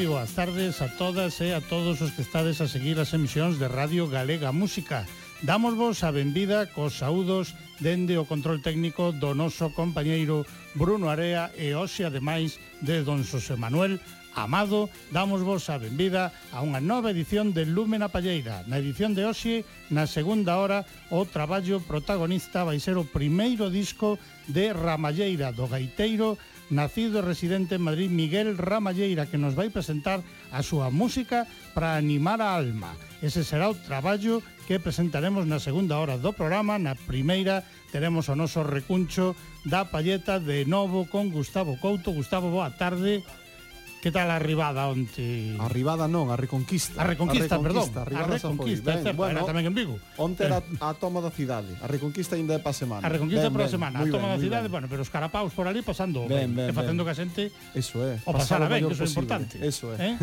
moi boas tardes a todas e a todos os que estades a seguir as emisións de Radio Galega Música. Damos vos a benvida cos saúdos dende o control técnico do noso compañeiro Bruno Area e hoxe ademais de Don Xosé Manuel Amado, damos vos a benvida a unha nova edición de Lúmena Palleira. Na edición de hoxe, na segunda hora, o traballo protagonista vai ser o primeiro disco de Ramalleira do Gaiteiro nacido e residente en Madrid Miguel Ramalleira, que nos vai presentar a súa música para animar a alma. Ese será o traballo que presentaremos na segunda hora do programa, na primeira teremos o noso recuncho da palleta de novo con Gustavo Couto. Gustavo, boa tarde. Boa tarde. Que tal a arribada onte? A arribada non, a reconquista. A reconquista, a reconquista perdón. A reconquista, ben, bueno, era tamén en Vigo. Onte era a toma da cidade. A reconquista ainda é para semana. A reconquista ben, para ben, semana. A toma ben, da cidade, ben. bueno, pero os carapaus por ali pasando ben, ben, ben, e facendo ben. que a xente Eso é. O pasara ben, que iso é importante. Eso é. Eh?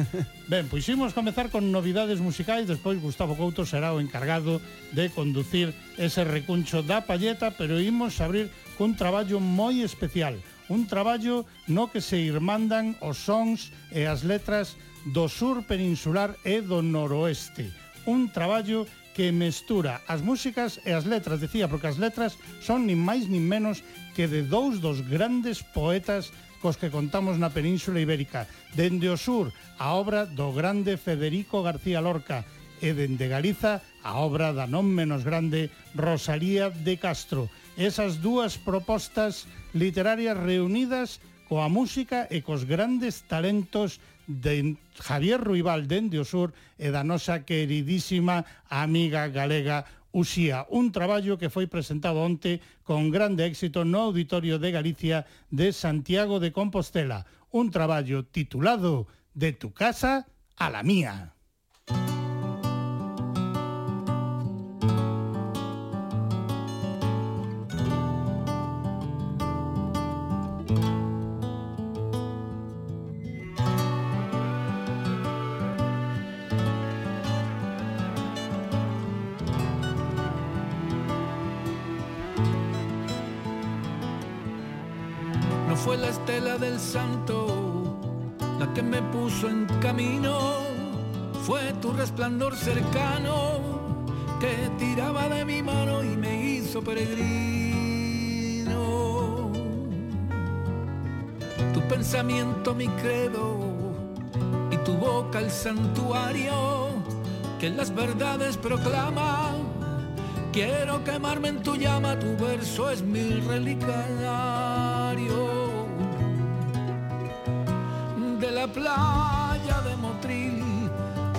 ben, pois imos comezar con novidades musicais, despois Gustavo Couto será o encargado de conducir ese recuncho da palleta, pero imos abrir cun traballo moi especial un traballo no que se irmandan os sons e as letras do sur peninsular e do noroeste. Un traballo que mestura as músicas e as letras, decía, porque as letras son nin máis nin menos que de dous dos grandes poetas cos que contamos na Península Ibérica. Dende o sur, a obra do grande Federico García Lorca e dende Galiza, a obra da non menos grande Rosalía de Castro. Esas dúas propostas literarias reunidas coa música e cos grandes talentos de Javier Ruibal dende o sur e da nosa queridísima amiga galega Uxía, un traballo que foi presentado onte con grande éxito no Auditorio de Galicia de Santiago de Compostela, un traballo titulado De tu casa a la mía. Santo la que me puso en camino, fue tu resplandor cercano que tiraba de mi mano y me hizo peregrino. Tu pensamiento mi credo y tu boca el santuario que las verdades proclama. Quiero quemarme en tu llama, tu verso es mi relicario. La playa de Motril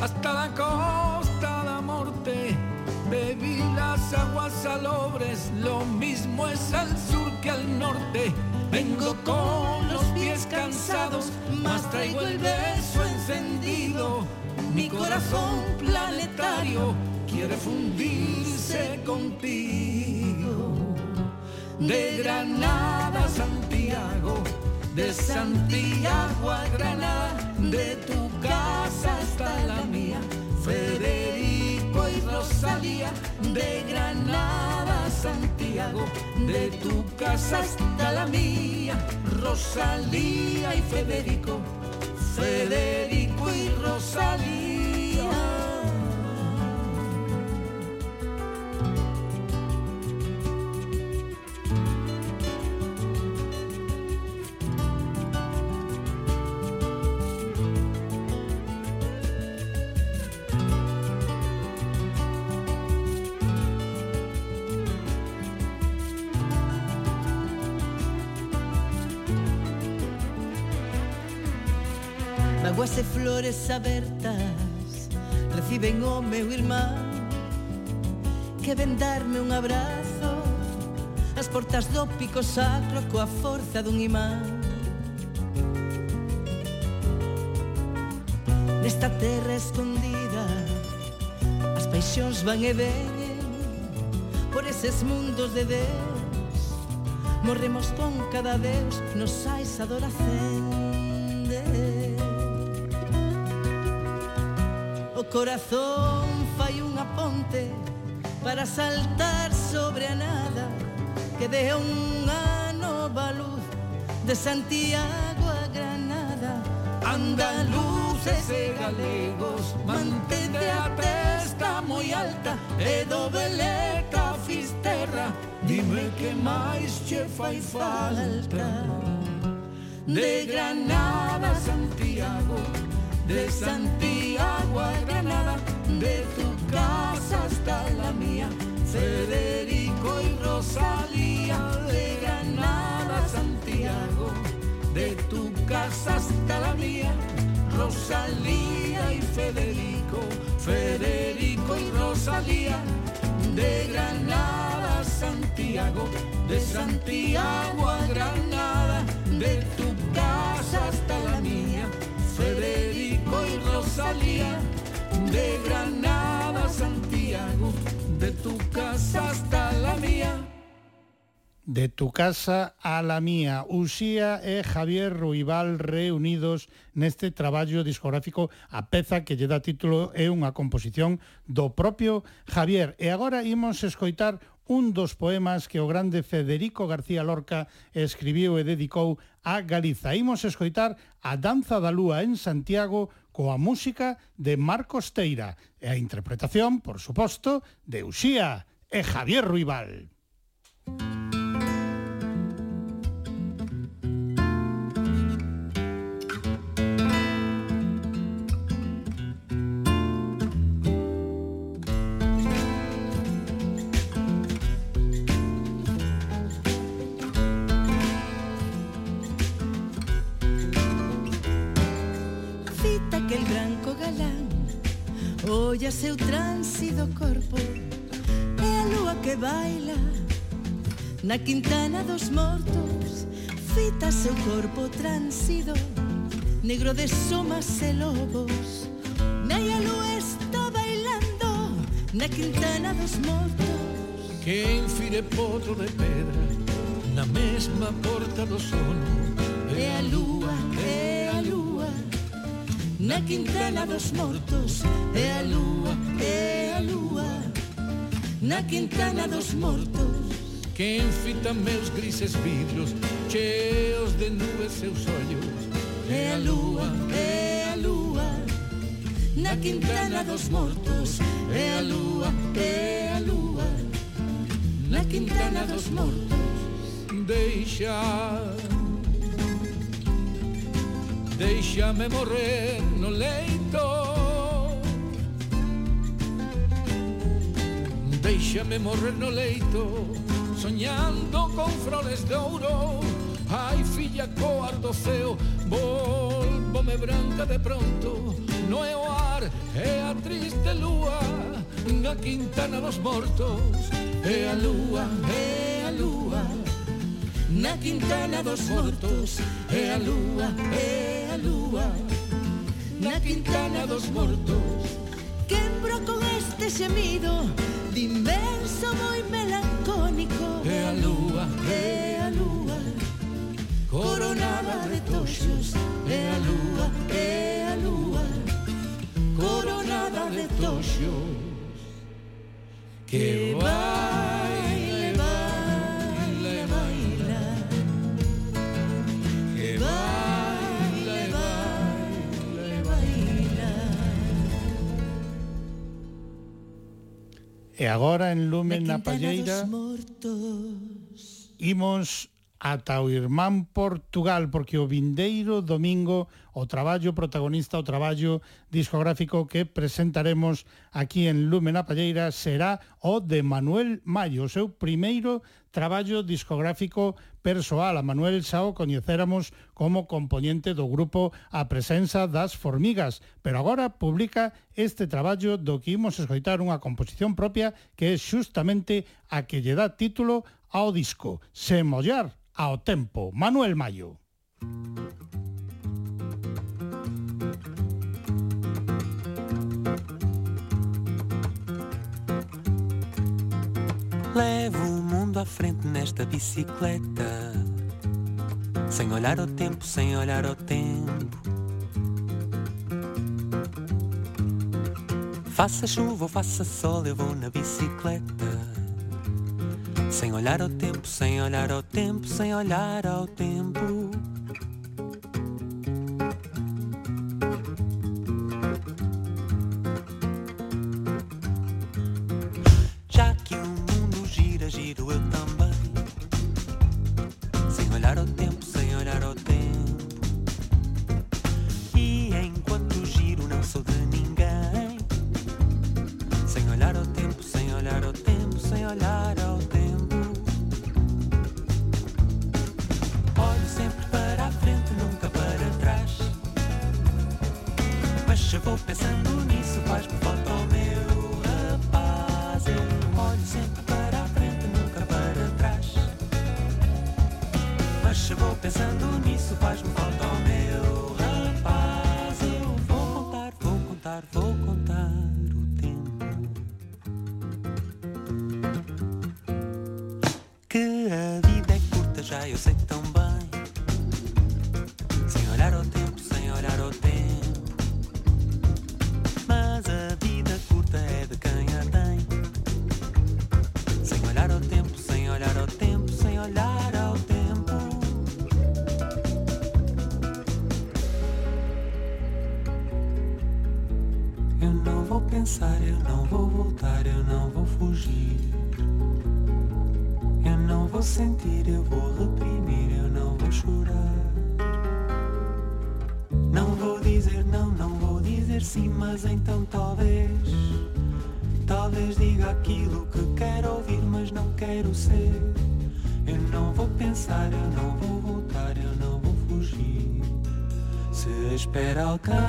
hasta la costa de Morte, bebí las aguas salobres, lo mismo es al sur que al norte. Vengo con los pies cansados, mas traigo el beso encendido. Mi corazón planetario quiere fundirse contigo. De Granada a Santiago, de Santiago a Granada, de tu casa hasta la mía. Federico y Rosalía, de Granada a Santiago, de tu casa hasta la mía. Rosalía y Federico, Federico y Rosalía. flores abertas reciben o meu irmán. Que ven darme un abrazo as portas do pico sacro coa forza dun imán. Nesta terra escondida as paixóns van e veñen por eses mundos de Deus. Morremos con cada Deus nos sais adoración corazón fai unha ponte para saltar sobre a nada que deja unha nova luz de Santiago a Granada. Andaluces e galegos mantente a testa moi alta e do beleta fisterra. Dime que máis che fai falta. De Granada a Santiago. De Santiago a Granada De tu casa hasta la mía Federico y Rosalía De Granada Santiago De tu casa hasta la mía Rosalía y Federico Federico y Rosalía De Granada Santiago De Santiago a Granada De tu casa hasta la mía Federico salía de Granada a Santiago, de tu casa hasta la mía. De tu casa a la mía, Uxía e Javier Ruibal reunidos neste traballo discográfico a peza que lle dá título é unha composición do propio Javier. E agora imos escoitar un dos poemas que o grande Federico García Lorca escribiu e dedicou a Galiza. Imos escoitar a Danza da Lúa en Santiago coa música de Marcos Teira e a interpretación, por suposto, de Uxía e Javier Ruibal. Música acollase seu tránsido corpo. E a lúa que baila Na quintana dos mortos. Fita seu corpo transido Negro de somas e lobos. Nai a lúa está bailando Na quintana dos mortos. Que infire potro de pedra Na mesma porta do sono. E a lúa que Na quintana dos mortos É a lúa, é a lúa Na quintana dos mortos. Que enfita meus grises vidros Cheos de nubes seus ollos É a lúa, é a lúa Na quintana dos mortos É a lúa, é a lúa Na quintana dos mortos. Deixa Deixame morrer no leito. Deixame morrer no leito Soñando con flores de ouro. Ai, filla coar do ceo Volvome branca de pronto. No é o ar, é a triste lúa Na quintana dos mortos. É a lúa, é a lúa Na quintana dos mortos. É a lúa, é a lúa na quintana dos mortos Quembro con este xemido Dimenso moi melancónico? E a lúa, e a lúa Coronada de toxos E a lúa, e a lúa Coronada de toxos Que vai E agora en Lumen na Palleira imos ata o irmán Portugal, porque o vindeiro domingo o traballo protagonista, o traballo discográfico que presentaremos aquí en Lume na Palleira será o de Manuel Mayo, o seu primeiro traballo discográfico persoal. A Manuel xa o coñecéramos como componente do grupo A Presenza das Formigas, pero agora publica este traballo do que imos escoitar unha composición propia que é xustamente a que lle dá título ao disco Se mollar ao tempo. Manuel Mayo. Levo o mundo à frente nesta bicicleta. Sem olhar o tempo, sem olhar o tempo. Faça chuva ou faça sol, eu vou na bicicleta. Sem olhar ao tempo, sem olhar ao tempo, sem olhar ao tempo. Já que o mundo gira, giro eu também. Sem olhar ao tempo, sem olhar ao tempo. E enquanto giro, não sou de ninguém. Sem olhar ao tempo, sem olhar ao tempo, sem olhar ao aquilo que quero ouvir, mas não quero ser. Eu não vou pensar, eu não vou voltar, eu não vou fugir. Se espera alcançar.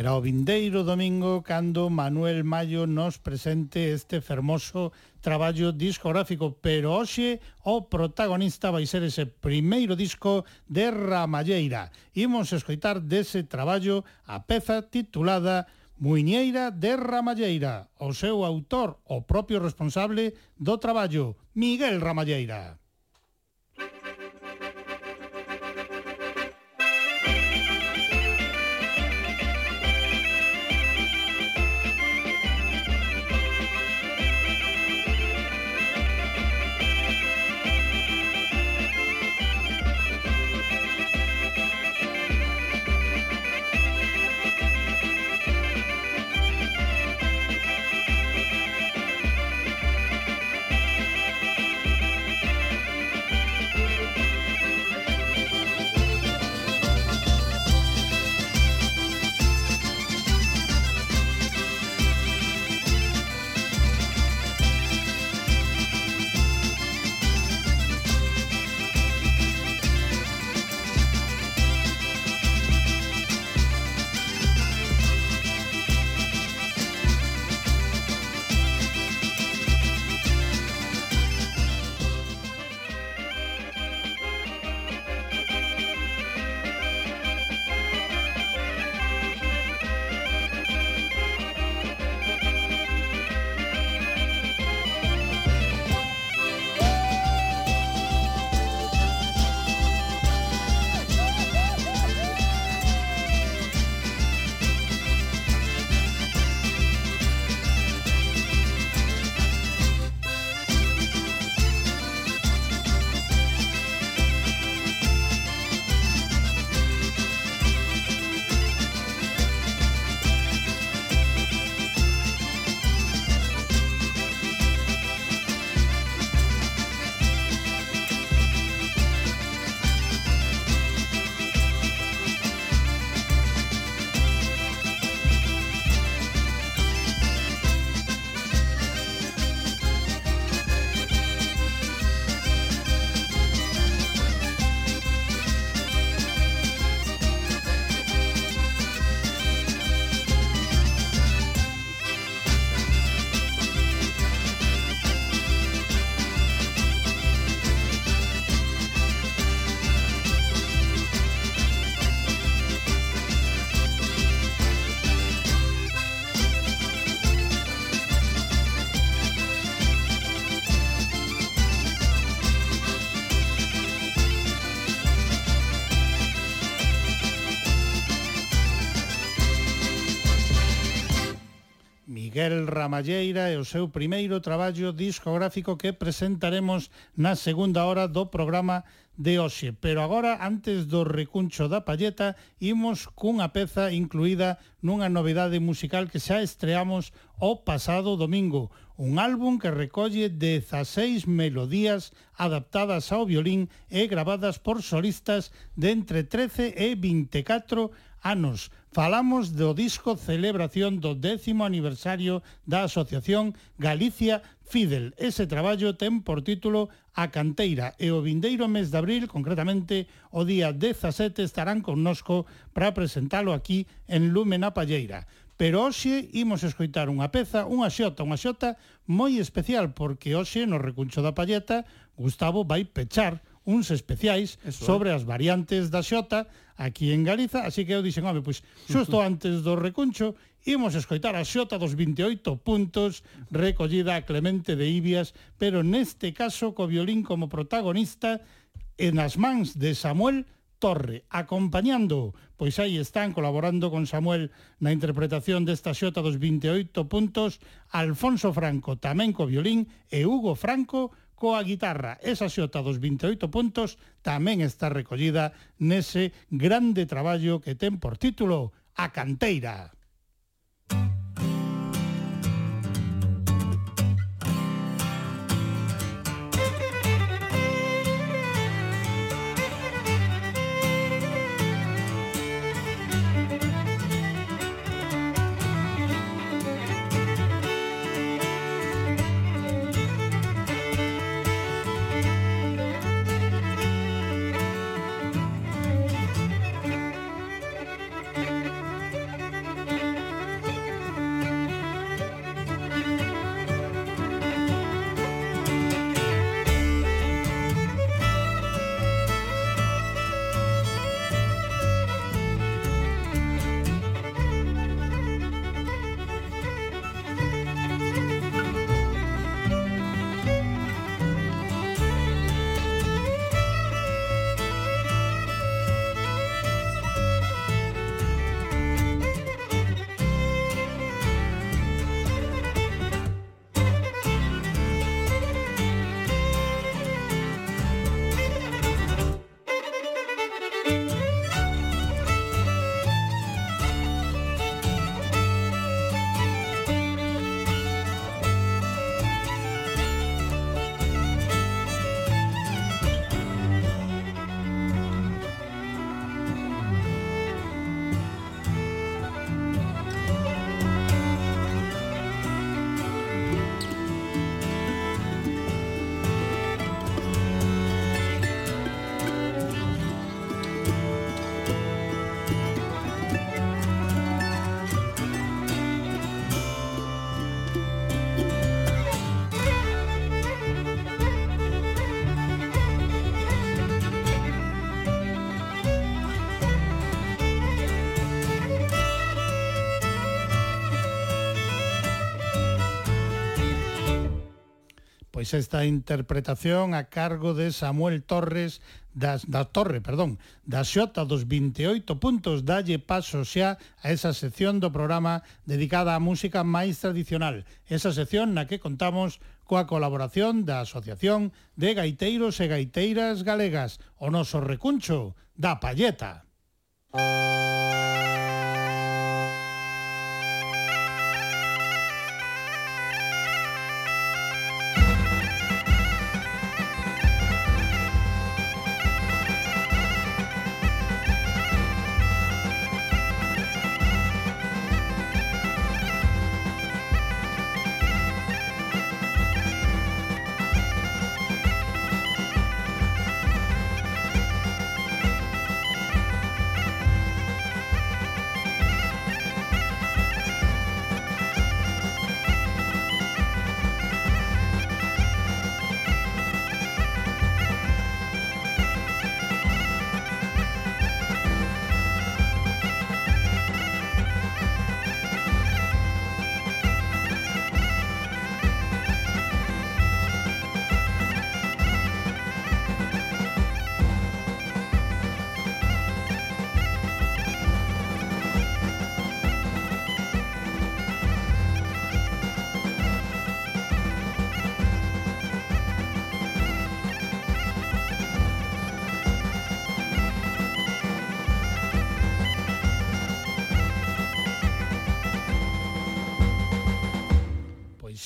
Será o vindeiro domingo cando Manuel Mayo nos presente este fermoso traballo discográfico, pero hoxe o protagonista vai ser ese primeiro disco de Ramalleira. Imos escoitar dese traballo a peza titulada Muiñeira de Ramalleira, o seu autor, o propio responsable do traballo, Miguel Ramalleira. Miguel Ramalleira e o seu primeiro traballo discográfico que presentaremos na segunda hora do programa de hoxe. Pero agora, antes do recuncho da palleta, imos cunha peza incluída nunha novidade musical que xa estreamos o pasado domingo. Un álbum que recolle 16 melodías adaptadas ao violín e grabadas por solistas de entre 13 e 24 anos Falamos do disco celebración do décimo aniversario da Asociación Galicia Fidel. Ese traballo ten por título A Canteira e o vindeiro mes de abril, concretamente o día 17, estarán connosco para presentalo aquí en Lume na Palleira. Pero hoxe imos escoitar unha peza, unha xota, unha xota moi especial, porque hoxe no recuncho da palleta Gustavo vai pechar uns especiais Eso, eh. sobre eh? as variantes da xota aquí en Galiza, así que eu dixen, home, pois xusto antes do recuncho imos escoitar a xota dos 28 puntos recollida a Clemente de Ibias, pero neste caso co violín como protagonista en as mans de Samuel Torre, acompañando, pois aí están colaborando con Samuel na interpretación desta xota dos 28 puntos, Alfonso Franco tamén co violín e Hugo Franco coa guitarra. Esa xota dos 28 puntos tamén está recollida nese grande traballo que ten por título A Canteira. Pois esta interpretación a cargo de Samuel Torres das, da Torre, perdón, da xota dos 28 puntos dalle paso xa a esa sección do programa dedicada á música máis tradicional, esa sección na que contamos coa colaboración da Asociación de Gaiteiros e Gaiteiras Galegas, o noso recuncho da Palleta. Música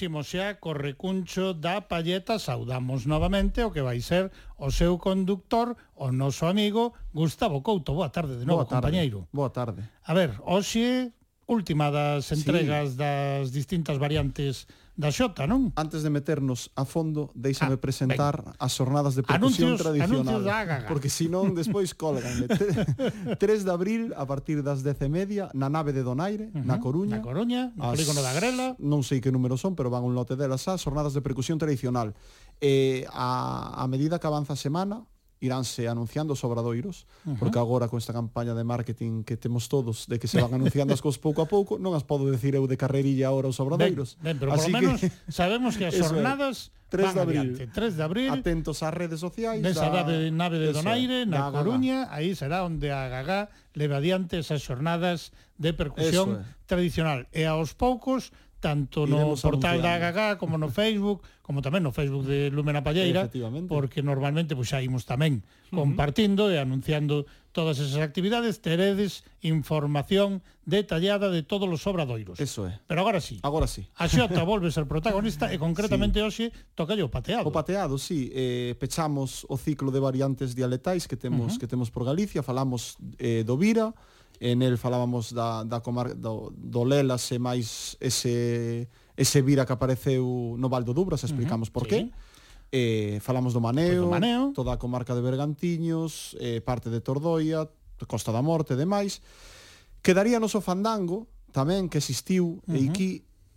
próximo xa co recuncho da Palleta saudamos novamente o que vai ser o seu conductor, o noso amigo Gustavo Couto. Boa tarde de novo, Boa tarde. compañeiro. Boa tarde. A ver, hoxe última das entregas sí. das distintas variantes da Xota, non? Antes de meternos a fondo, deixame ah, presentar ben. as xornadas de percusión anuncios, tradicional. Anuncios da gaga. Porque senón despois colgan. 3 de abril, a partir das 10 e media, na nave de Donaire, uh -huh, na Coruña. Na Coruña, no as, polígono da Grela. Non sei que número son, pero van un lote delas as xornadas de percusión tradicional. Eh, a, a medida que avanza a semana, iránse anunciando os obradoiros, uh -huh. porque agora con esta campaña de marketing que temos todos de que se van anunciando as cousas pouco a pouco, non as podo decir eu de carrerilla agora os obradoiros. Ben, ben pero Así por menos que... sabemos que as xornadas 3 de abril. Adiante. 3 de abril. Atentos ás redes sociais. Nesa da, nave, nave de Donaire, na, na Coruña, aí será onde a Gagá leva adiante esas xornadas de percusión é. tradicional. E aos poucos tanto no portal da GAGÁ como no Facebook, como tamén no Facebook de Lúmena Palleira, porque normalmente pois xa imos tamén compartindo uh -huh. e anunciando todas esas actividades, teredes información detallada de todos os obradoiros. Eso é. Pero agora sí. Agora sí. A Xota volve ser protagonista e concretamente sí. hoxe toca o pateado. O pateado, sí, eh, pechamos o ciclo de variantes dialetais que temos uh -huh. que temos por Galicia, falamos eh, do Vira, en el falábamos da, da comarca do, do Lelas e máis ese, ese vira que apareceu no Val do Dubras, explicamos uh -huh, por sí. eh, falamos do Maneo, pues do Maneo, toda a comarca de Bergantiños, eh, parte de Tordoia, Costa da Morte e demais. Quedaría noso fandango, tamén que existiu, uh -huh. e aquí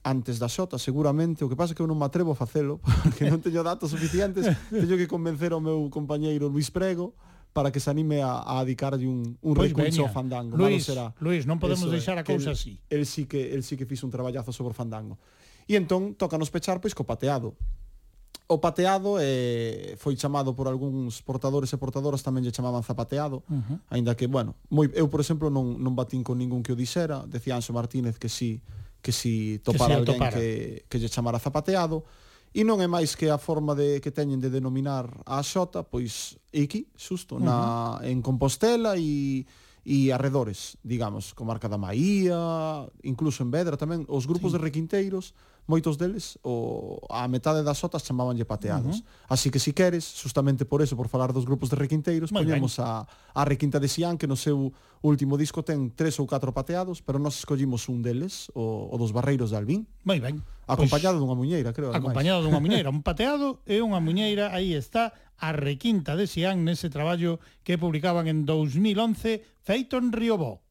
antes da xota, seguramente, o que pasa é que eu non me atrevo a facelo, porque non teño datos suficientes, teño que convencer ao meu compañeiro Luis Prego, para que se anime a, a dedicarlle un, un pois recurso ao Fandango. Luís, será. Luis, non podemos Eso, eh, deixar a cousa así. El, el sí que el sí que fixo un traballazo sobre o Fandango. E entón tocanos pechar pois co pateado. O pateado eh, foi chamado por algúns portadores e portadoras tamén lle chamaban zapateado, uh -huh. aínda que, bueno, moi, eu, por exemplo, non, non batín con ningún que o dixera, decía Anxo Martínez que si que si topara que si alguén topara. que, que lle chamara zapateado, E non é máis que a forma de que teñen de denominar a xota, pois Iki, xusto, na, uh -huh. en Compostela e e arredores, digamos, comarca da Maía, incluso en Vedra tamén, os grupos sí. de requinteiros moitos deles o a metade das sotas chamábanlle pateados. Uh -huh. Así que si queres, justamente por eso, por falar dos grupos de requinteiros, Muy poñemos a a requinta de Sian que no seu último disco ten tres ou catro pateados, pero nós escollimos un deles, o, o dos barreiros de Albín. Moi ben. Pois acompañado dunha muñeira, creo. Ademais. Acompañado dunha muñeira, un pateado e unha muñeira, aí está a requinta de Sian nese traballo que publicaban en 2011 feito en Riobó.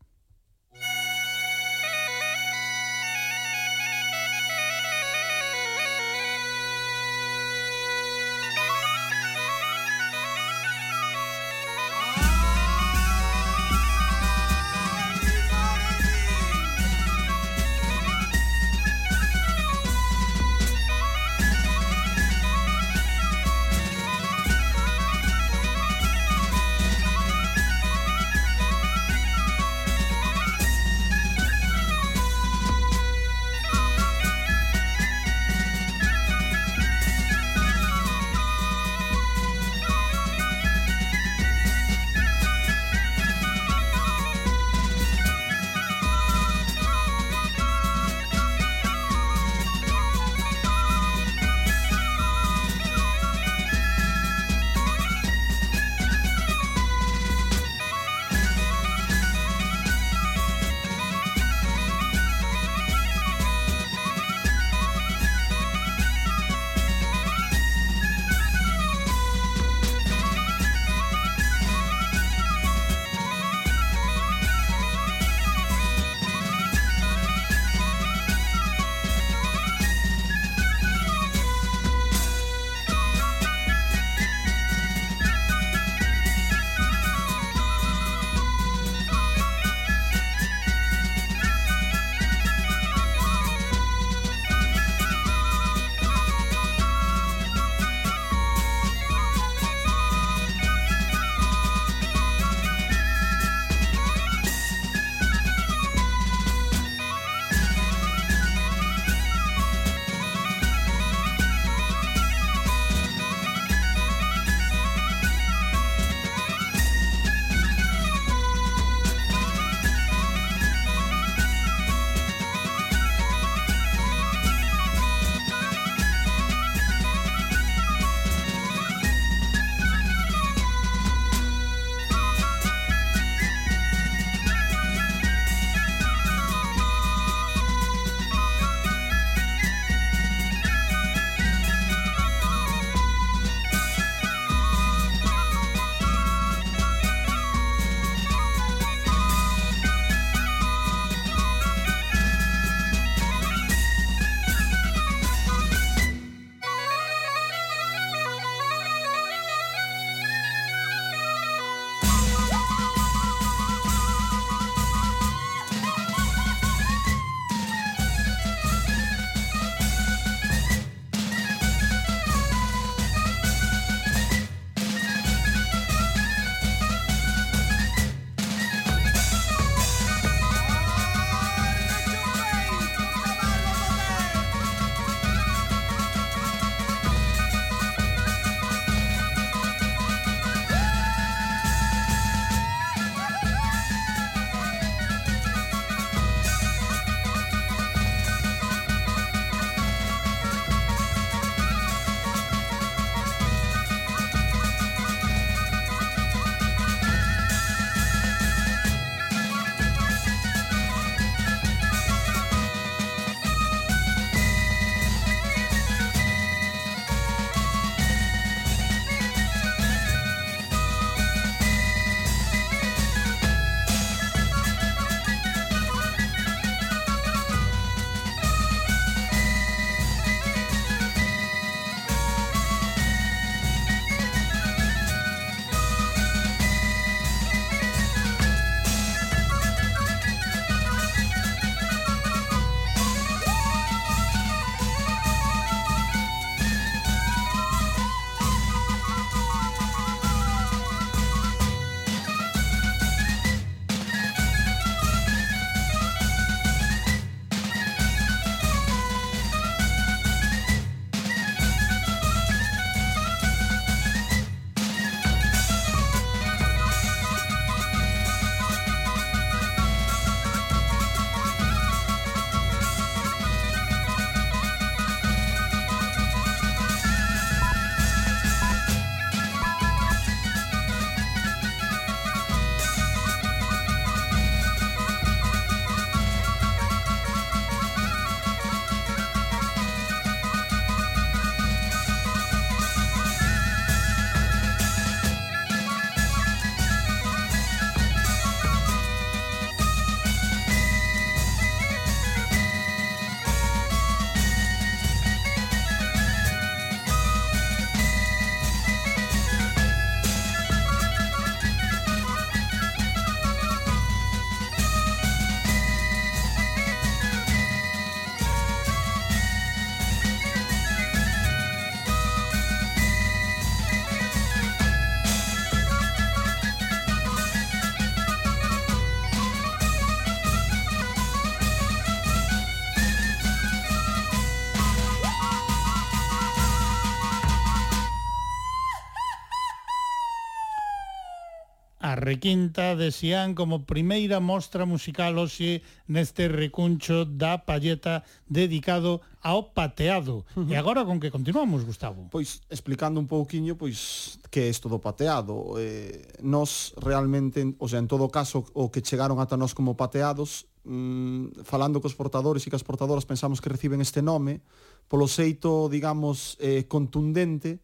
Requinta de Sián como primeira mostra musical hoxe neste recuncho da Palleta dedicado ao pateado. Uh -huh. E agora con que continuamos, Gustavo? Pois explicando un pouquiño pois que é isto do pateado. Eh, nos realmente, o sea, en todo caso o que chegaron ata nós como pateados, mm, falando cos portadores e cas portadoras pensamos que reciben este nome polo xeito, digamos, eh contundente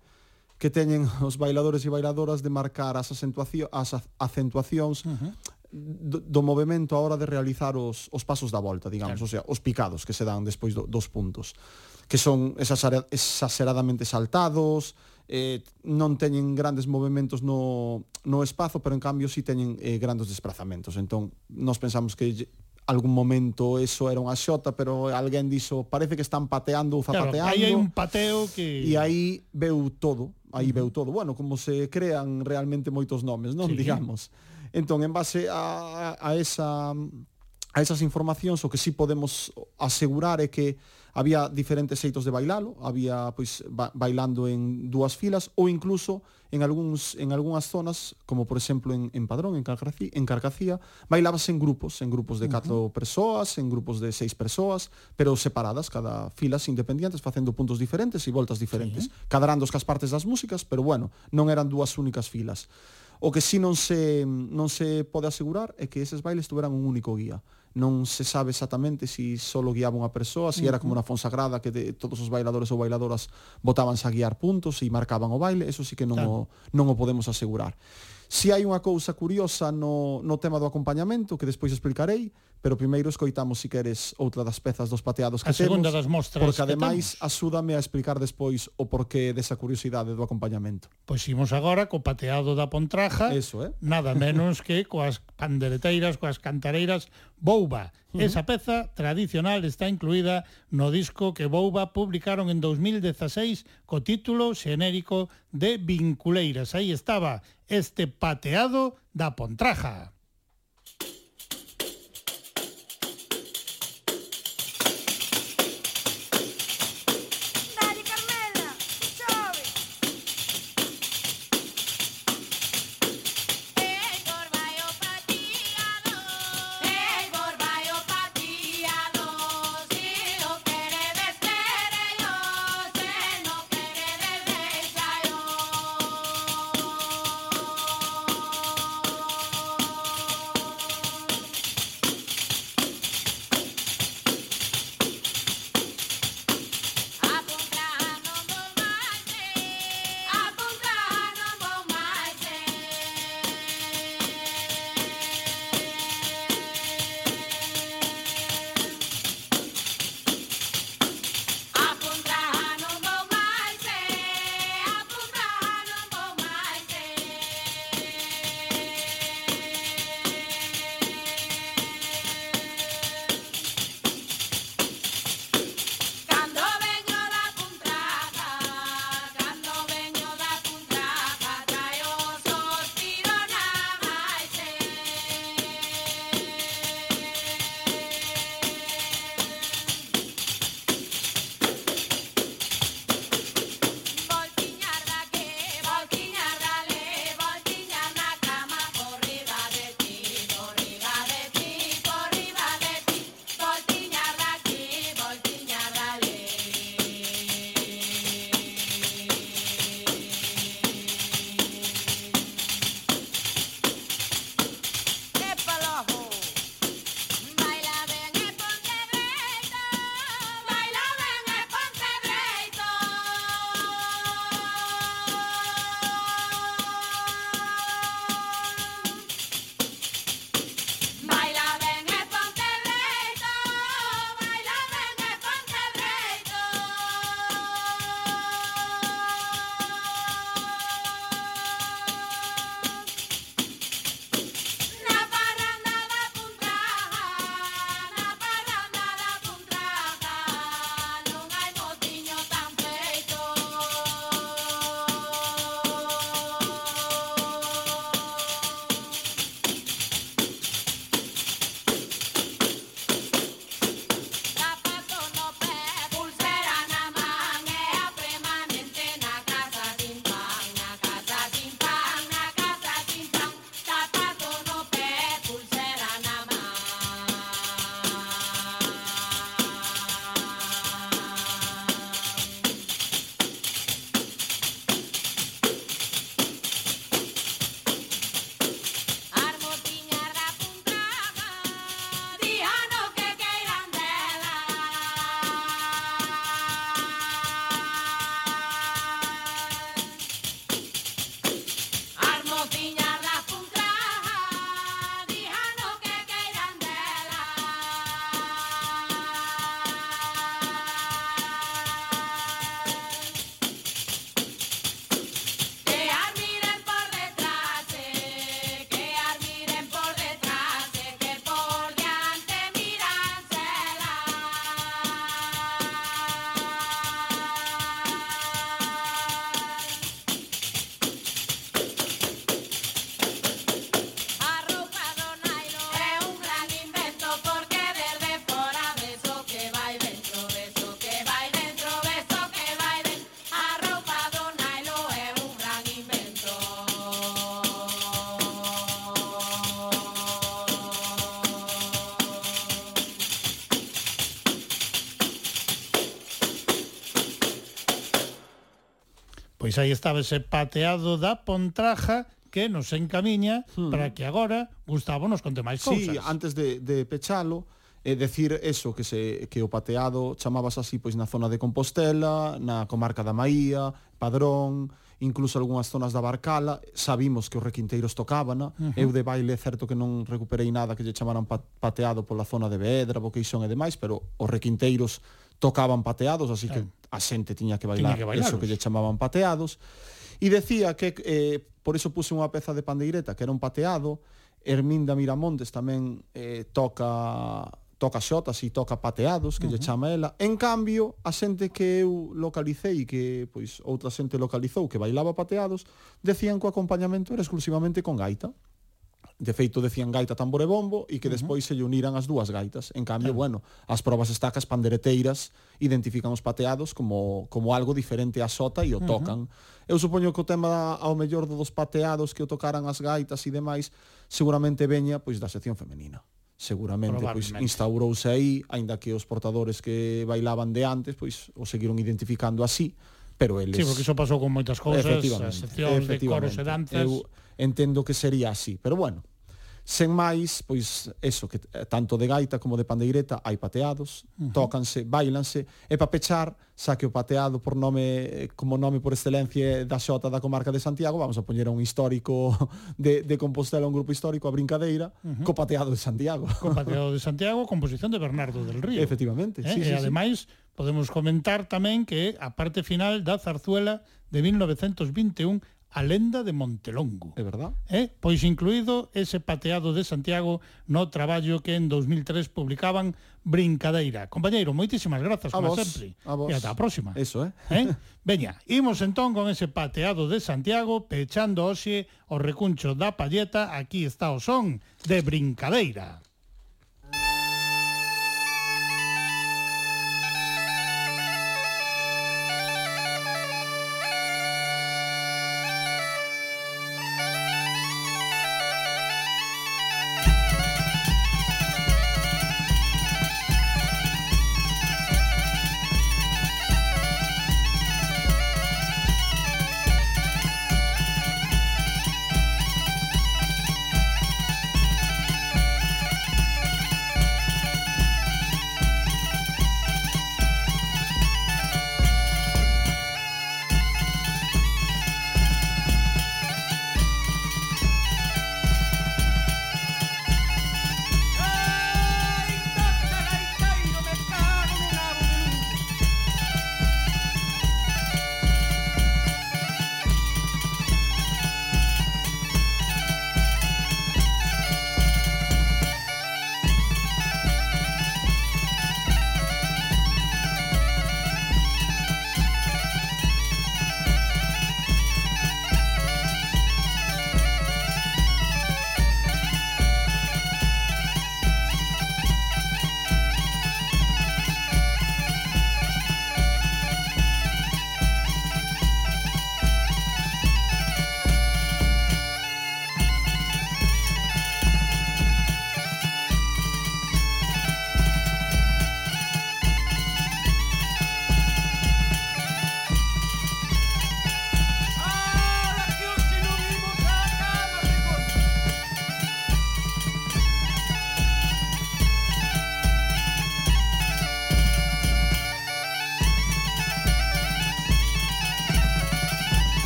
que teñen os bailadores e bailadoras de marcar as, acentuacións, as acentuacións uh -huh. do, do movimento a hora de realizar os, os pasos da volta, digamos, claro. o sea, os picados que se dan despois do, dos puntos, que son exageradamente saltados, eh, non teñen grandes movimentos no, no espazo, pero en cambio si sí teñen eh, grandes desplazamentos. Entón, nós pensamos que algún momento eso era unha xota, pero alguén dixo, parece que están pateando ou zapateando. Claro, aí hai un pateo que... E aí veu todo, aí veu todo, bueno, como se crean realmente moitos nomes, non, sí. digamos. Entón, en base a, a esa a esas informacións o que sí podemos asegurar é que había diferentes xeitos de bailalo, había pois ba bailando en dúas filas ou incluso en algúns en algunhas zonas, como por exemplo en, en Padrón, en Carcacía, en Carcacía, bailabas en grupos, en grupos de 4 uh -huh. persoas, en grupos de 6 persoas, pero separadas, cada filas independientes, facendo puntos diferentes e voltas diferentes, sí. cadrando cas partes das músicas, pero bueno, non eran dúas únicas filas. O que si non se non se pode asegurar é que eses bailes tuveran un único guía non se sabe exactamente se si solo guiaba unha persoa, se si era como na Fonsagrada que de, todos os bailadores ou bailadoras botábanse a guiar puntos e marcaban o baile, eso sí que non, claro. o, non o podemos asegurar. Si hai unha cousa curiosa no, no tema do acompañamento, que despois explicarei, pero primeiro escoitamos si queres outra das pezas dos pateados que a temos, das mostras porque ademais asúdame a explicar despois o porqué desa curiosidade do acompañamento. Pois imos agora co pateado da Pontraja, Eso, eh? nada menos que coas pandereteiras, coas cantareiras Bouba. Uh -huh. Esa peza tradicional está incluída no disco que Bouba publicaron en 2016 co título xenérico de Vinculeiras. Aí estaba este pateado da Pontraja. Pois aí estaba ese pateado da Pontraja que nos encamiña hmm. para que agora Gustavo nos conte máis cousas. Sí, antes de, de pechalo, é decir eso que se que o pateado chamabas así pois na zona de Compostela, na comarca da Maía, Padrón, incluso algunhas zonas da Barcala, sabimos que os requinteiros tocábana, uh -huh. eu de baile certo que non recuperei nada que lle chamaran pateado pola zona de Vedra, Boqueixón e demais, pero os requinteiros tocaban pateados, así claro. que a xente tiña que bailar, tiña que bailar eso que lle chamaban pateados. E decía que, eh, por eso puse unha peza de pandeireta, que era un pateado, Herminda Miramontes tamén eh, toca toca xotas e toca pateados, que uh -huh. lle chama ela. En cambio, a xente que eu localicei, que pois outra xente localizou que bailaba pateados, decían que o acompañamento era exclusivamente con gaita. De feito, decían gaita, tambor e bombo, e que despois uh -huh. se lle uniran as dúas gaitas. En cambio, claro. bueno, as probas estacas pandereteiras identifican os pateados como, como algo diferente á sota e o tocan. Uh -huh. Eu supoño que o tema ao mellor dos pateados que o tocaran as gaitas e demais, seguramente veña pois da sección femenina seguramente pois instaurouse aí, aínda que os portadores que bailaban de antes pois o seguiron identificando así, pero eles Sí, porque iso pasou con moitas cousas, as seccións de coros e danzas. Eu entendo que sería así, pero bueno, Sen máis, pois, eso, que eh, tanto de gaita como de pandeireta hai pateados, uh -huh. tócanse, bailanse, e para pechar, xa que o pateado por nome, como nome por excelencia da xota da comarca de Santiago, vamos a poñer a un histórico de, de Compostela, un grupo histórico a brincadeira, uh -huh. co pateado de Santiago. Co pateado de Santiago, composición de Bernardo del Río. Efectivamente, eh? sí, e sí, ademais, sí. podemos comentar tamén que a parte final da zarzuela de 1921 a lenda de Montelongo. É verdad? Eh? Pois incluído ese pateado de Santiago no traballo que en 2003 publicaban Brincadeira. Compañeiro, moitísimas grazas, a como vos, sempre. A vos. E ata a próxima. Eso, eh? eh? Veña, imos entón con ese pateado de Santiago, pechando oxe o recuncho da palleta, aquí está o son de Brincadeira.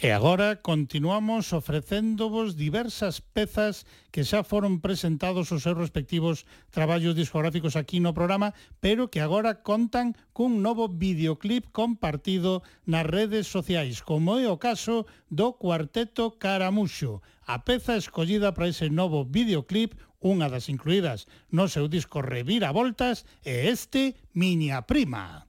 E agora continuamos ofrecéndovos diversas pezas que xa foron presentados os seus respectivos traballos discográficos aquí no programa, pero que agora contan cun novo videoclip compartido nas redes sociais, como é o caso do Cuarteto Caramuxo. A peza escollida para ese novo videoclip, unha das incluídas no seu disco Revira Voltas, é este Miña Prima.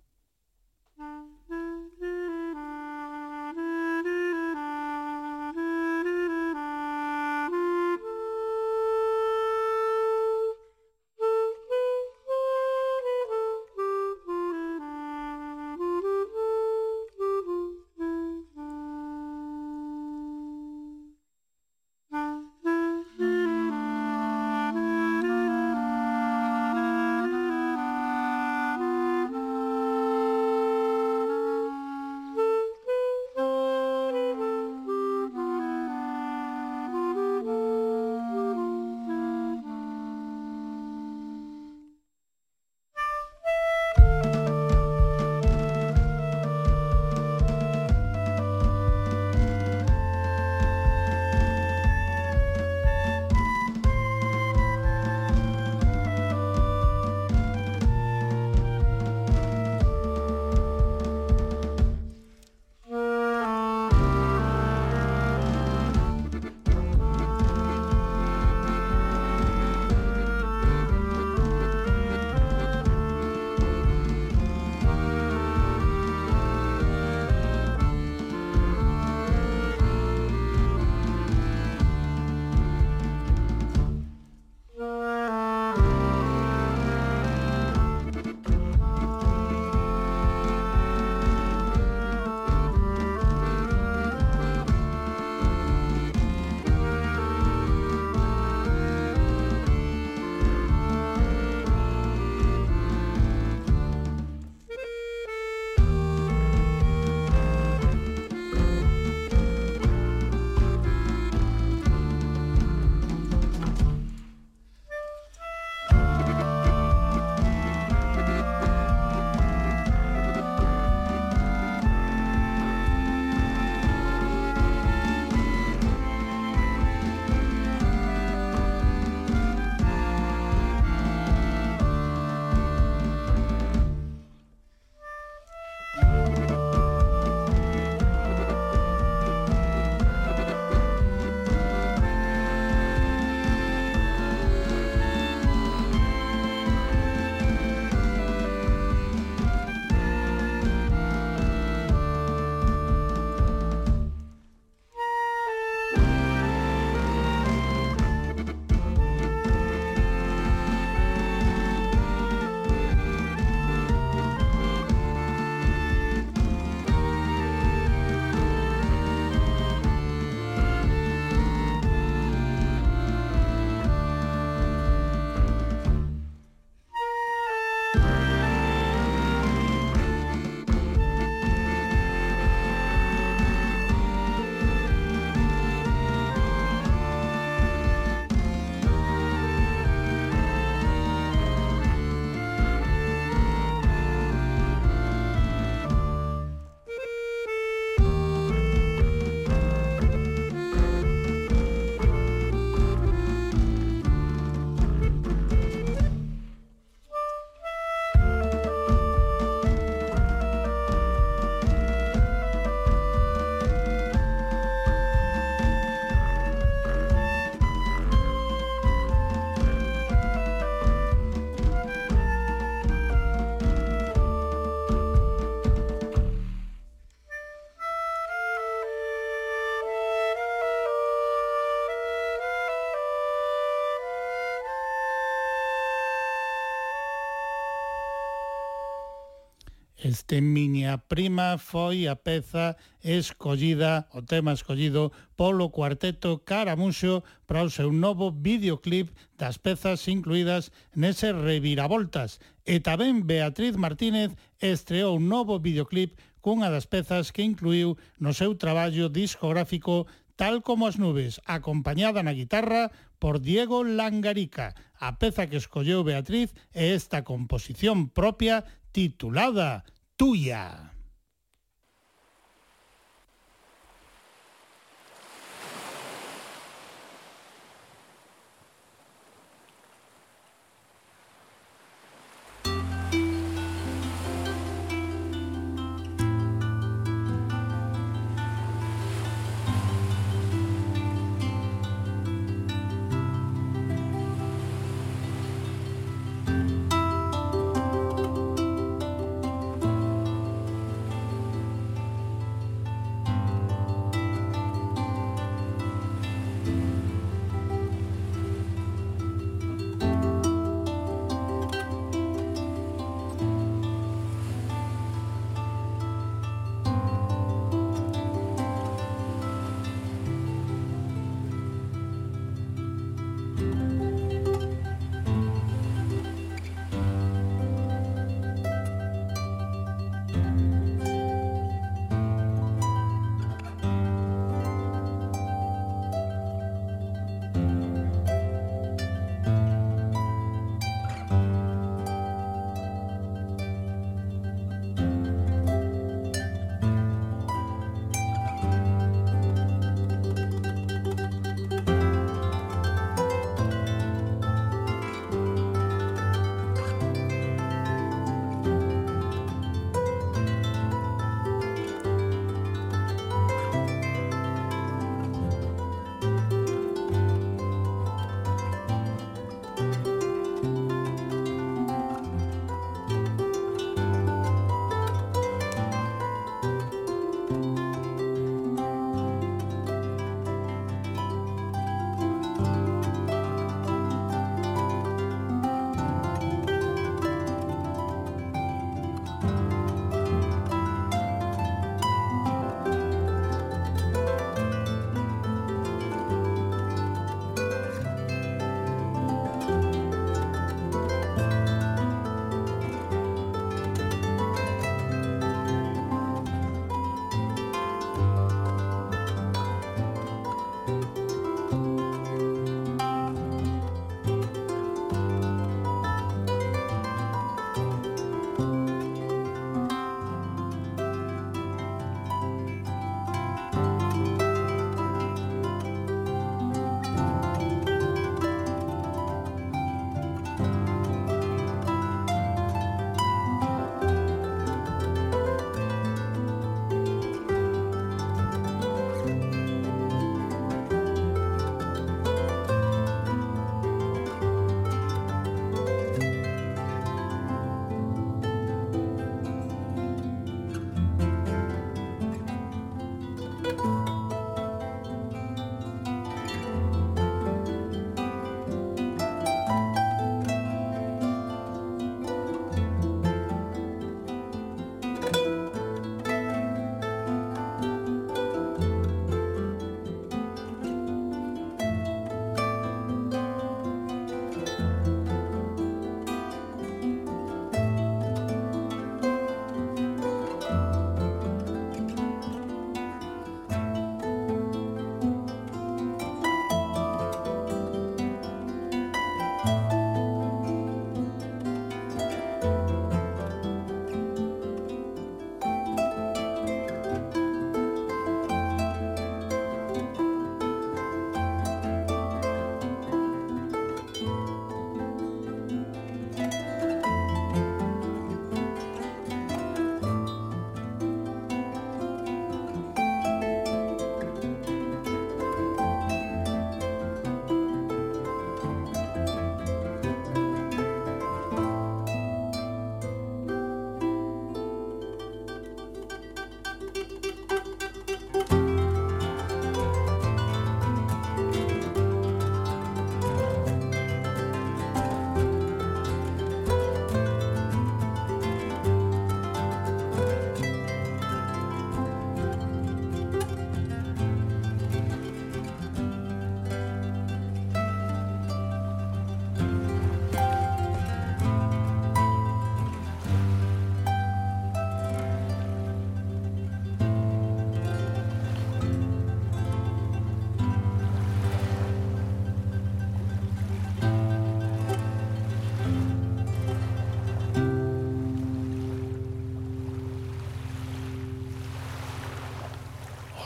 Este miña prima foi a peza escollida, o tema escollido polo cuarteto Caramuxo para o seu novo videoclip das pezas incluídas nese Reviravoltas. E tamén Beatriz Martínez estreou un novo videoclip cunha das pezas que incluiu no seu traballo discográfico Tal como as nubes, acompañada na guitarra por Diego Langarica. A peza que escolleu Beatriz é esta composición propia titulada Tuya.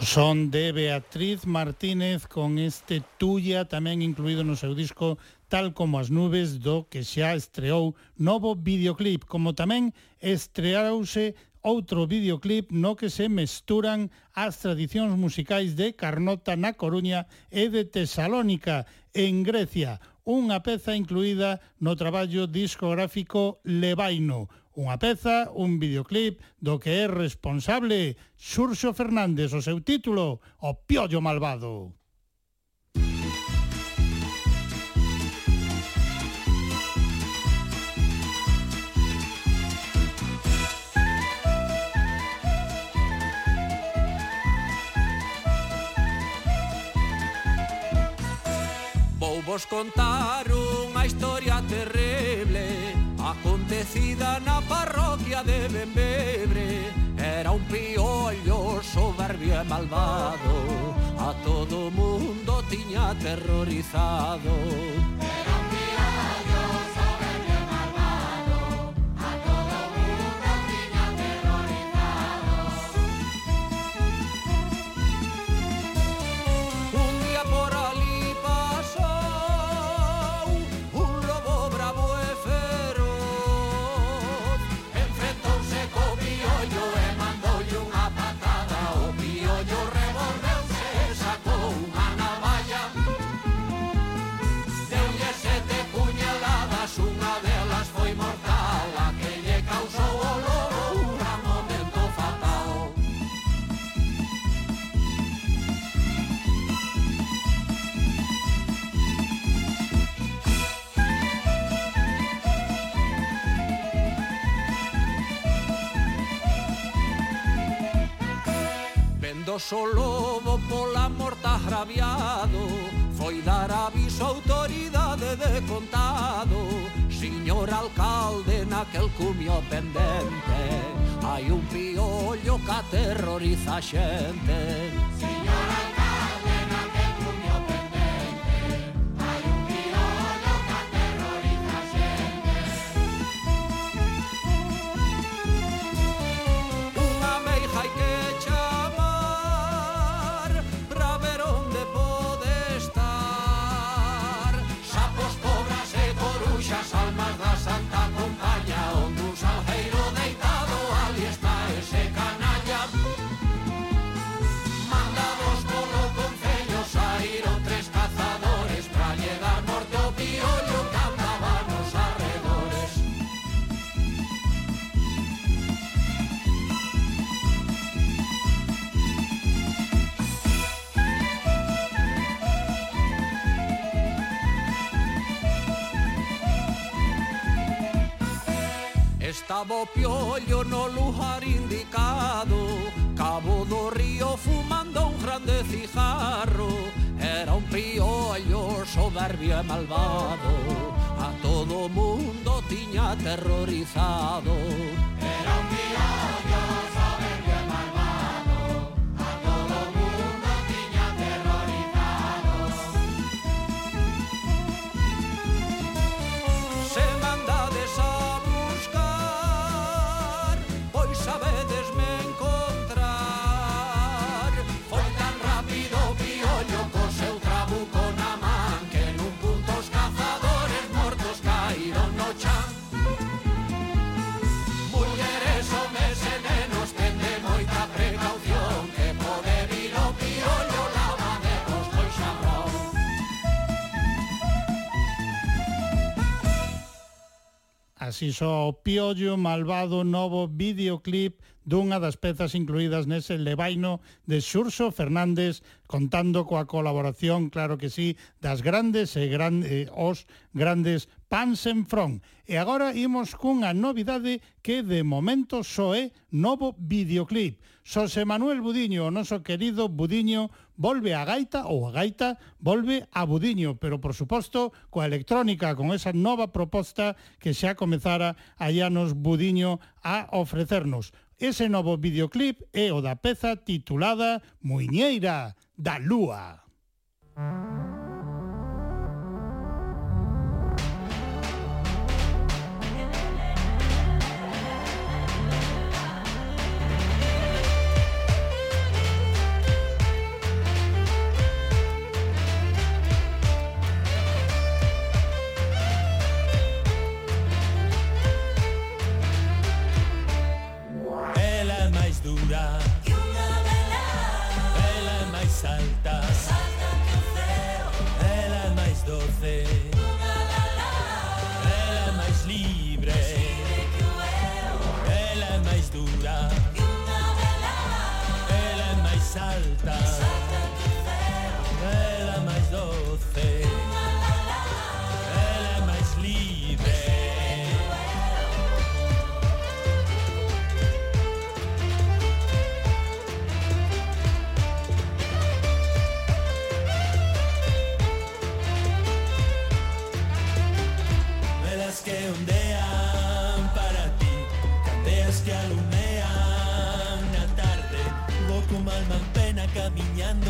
Son de Beatriz Martínez con este Tuya tamén incluído no seu disco Tal como as nubes do que xa estreou novo videoclip, como tamén estrearouse outro videoclip no que se mesturan as tradicións musicais de Carnota na Coruña e de Tesalónica en Grecia, unha peza incluída no traballo discográfico Levaino, unha peza, un videoclip do que é responsable Xurxo Fernández, o seu título, O Piollo Malvado. Vou vos contar unha historia terrena nacida na parroquia de Bembebre. Era un piollo soberbio e malvado. A todo mundo tiña aterrorizado. Presoso lobo pola morta agraviado Foi dar aviso a autoridade de contado. Señor alcalde naquel cumio pendente Hai un piollo que aterroriza a xente Signora Cabo Piollo no lugar indicado. Cabo do Río fumando un grande cijarro Era un piollo soberbio e malvado. A todo mundo tiña aterrorizado. Era un piollo así só o piollo malvado novo videoclip dunha das pezas incluídas nese Levaino de Xurxo Fernández contando coa colaboración, claro que sí, das grandes e gran, eh, os grandes Pansenfrón. E agora imos cunha novidade que de momento só é novo videoclip Xosé Manuel Budiño, o noso querido Budiño, volve a gaita ou a gaita volve a Budiño, pero por suposto coa electrónica, con esa nova proposta que xa comezara allá nos Budiño a ofrecernos. Ese novo videoclip é o da peza titulada Muiñeira da Lúa. Música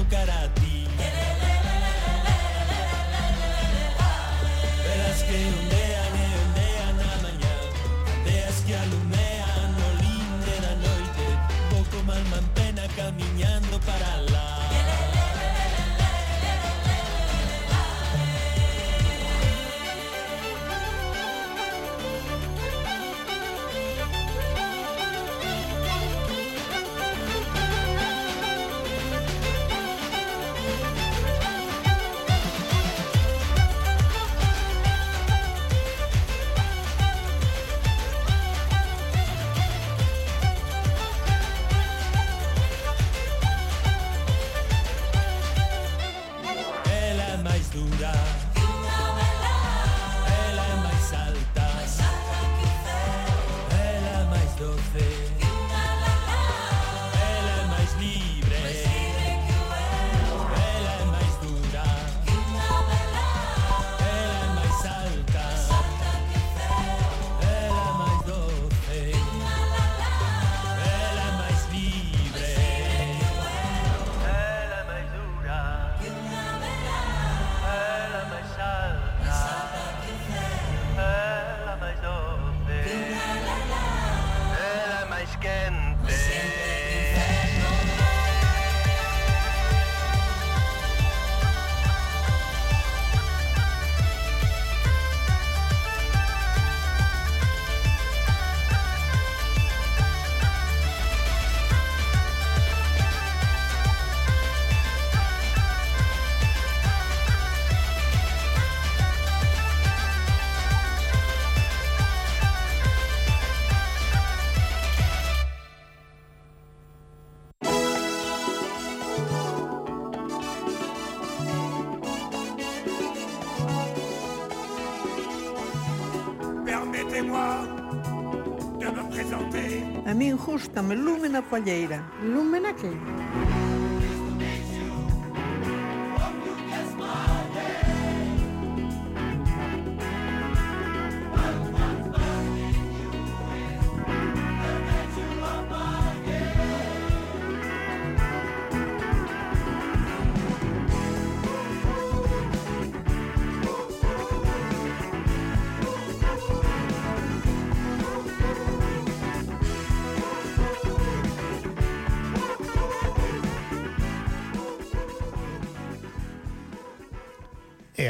cara a ti Velas que ondean ondean a mañá Veas que alumean no linde da noite Vou con alma en pena camiñando para lá Escoitame, Lúmena Palleira. Lúmena que?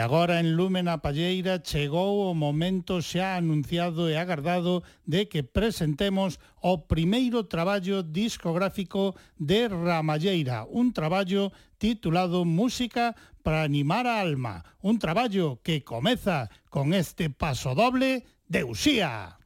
agora en Lúmena Palleira chegou o momento xa anunciado e agardado de que presentemos o primeiro traballo discográfico de Ramalleira, un traballo titulado Música para animar a alma, un traballo que comeza con este paso doble de Usía.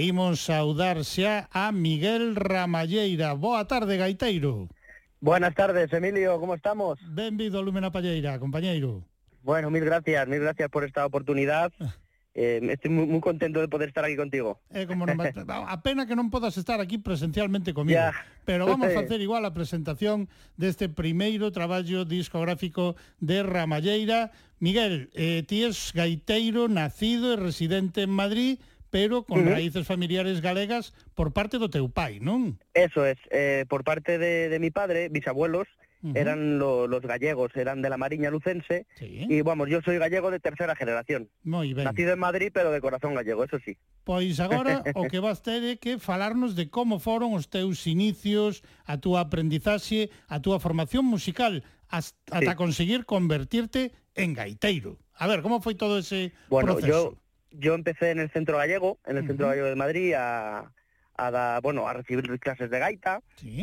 Imos saudar xa a Miguel Ramalleira. Boa tarde, gaiteiro. Buenas tardes, Emilio, ¿cómo estamos? Benvido a Lúmena Palleira, compañeiro. Bueno, mil gracias, mil gracias por esta oportunidad. Eh, estoy muy, muy contento de poder estar aquí contigo. É como non, vai- a pena que non podas estar aquí presencialmente comigo. Ya. Pero vamos a facer igual a presentación deste primeiro traballo discográfico de Ramalleira. Miguel, eh, ti es gaiteiro, nacido e residente en Madrid, pero con uh -huh. raíces familiares galegas por parte do teu pai, non? Eso es, eh, por parte de, de mi padre, mis abuelos, Uh -huh. eran lo, los gallegos, eran de la Mariña Lucense. Sí. Y vamos, yo soy gallego de tercera generación. Moi ben. Nacido en Madrid, pero de corazón gallego, eso sí. Pois agora o que vas ter é que falarnos de como foron os teus inicios, a túa aprendizaxe, a túa formación musical, hasta, sí. ata conseguir convertirte en gaiteiro. A ver, como foi todo ese bueno, proceso? Bueno, yo yo empecé en el centro gallego, en el centro gallego de Madrid, a, a bueno, a recibir clases de gaita.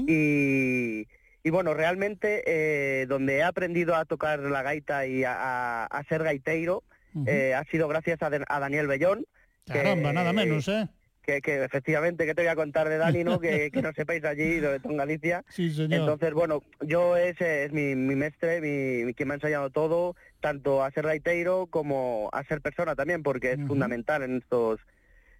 Y, y bueno, realmente eh, donde he aprendido a tocar la gaita y a, a- a ser gaiteiro eh, ha sido gracias a, Daniel Bellón. que- Caramba, nada menos, eh? Que, que efectivamente, que te voy a contar de Dani, ¿no? que, que no sepáis allí, de en Galicia. Sí, señor. Entonces, bueno, yo es, es mi, mi mestre, mi, quien me ha enseñado todo, tanto a ser gaiteiro como a ser persona también, porque es fundamental en estos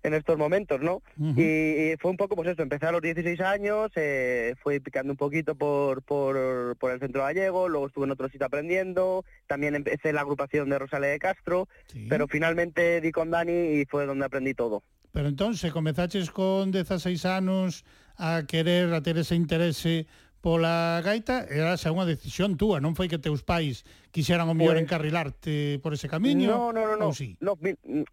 en estos momentos, ¿no? Y, y fue un poco pues eso, empecé a los 16 años, eh, fui picando un poquito por, por, por el centro gallego, luego estuve en otro sitio aprendiendo, también empecé la agrupación de Rosales de Castro, pero finalmente di con Dani y fue donde aprendí todo. Pero entón, se comezaches con 16 anos a querer, a ter ese interese pola gaita, era xa unha decisión túa, non foi que teus pais quixeran o mellor Pues- encarrilarte por ese camiño? No, no, no, no. sí? No,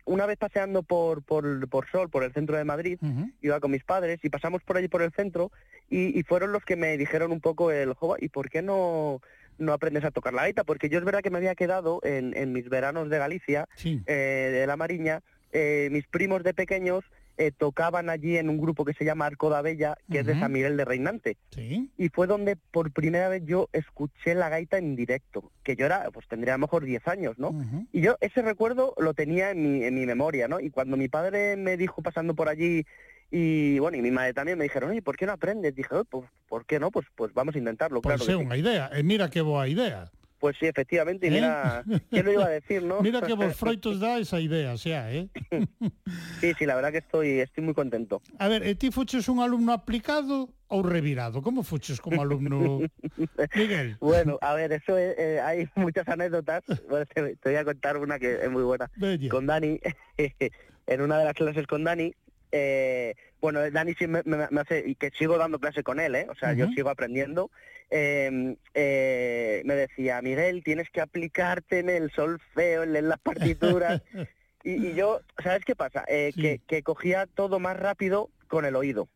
Una vez paseando por, por, por Sol, por el centro de Madrid, iba con mis padres y pasamos por allí por el centro y, y fueron los que me dijeron un poco el, "Jova, ¿y por qué no, no aprendes a tocar la gaita? Porque yo es verdad que me había quedado en, en mis veranos de Galicia, eh, de la Mariña, eh, mis primos de pequeños eh, tocaban allí en un grupo que se llama Arco da Bella, que es de. San Miguel de Reinante. Sí. Y fue donde por primera vez yo escuché la gaita en directo, que yo era, pues tendría a lo mejor 10 años, ¿no? Y yo ese recuerdo lo tenía en mi, en mi memoria, ¿no? Y cuando mi padre me dijo pasando por allí y bueno, y mi madre también me dijeron, oye, ¿por qué no aprendes? Dije, "Oh, pues, ¿por qué no? Pues, pues vamos a intentarlo, Pois claro. que sí". unha idea, e mira que boa idea. Pues sí, efectivamente, y ¿Eh? mira, ¿quién lo iba a decir, no? Mira que vos froitos dá esa idea, xa, eh? sí, sí, la verdad que estoy, estoy muy contento. A ver, ti fuches un alumno aplicado ou revirado? Como fuches como alumno, Miguel? Bueno, a ver, eso es, eh, hay muchas anécdotas. Bueno, te, te voy a contar una que es muy buena. Bella. Con Dani, en una de las clases con Dani, eh, bueno, Dani sí me, me- me hace, y que sigo dando clase con él, ¿eh? O sea, yo sigo aprendiendo. eh, eh, me decía, Miguel, tienes que aplicarte en el solfeo, en las partituras. y, y yo, ¿sabes qué pasa? Eh, que, que cogía todo más rápido con el oído.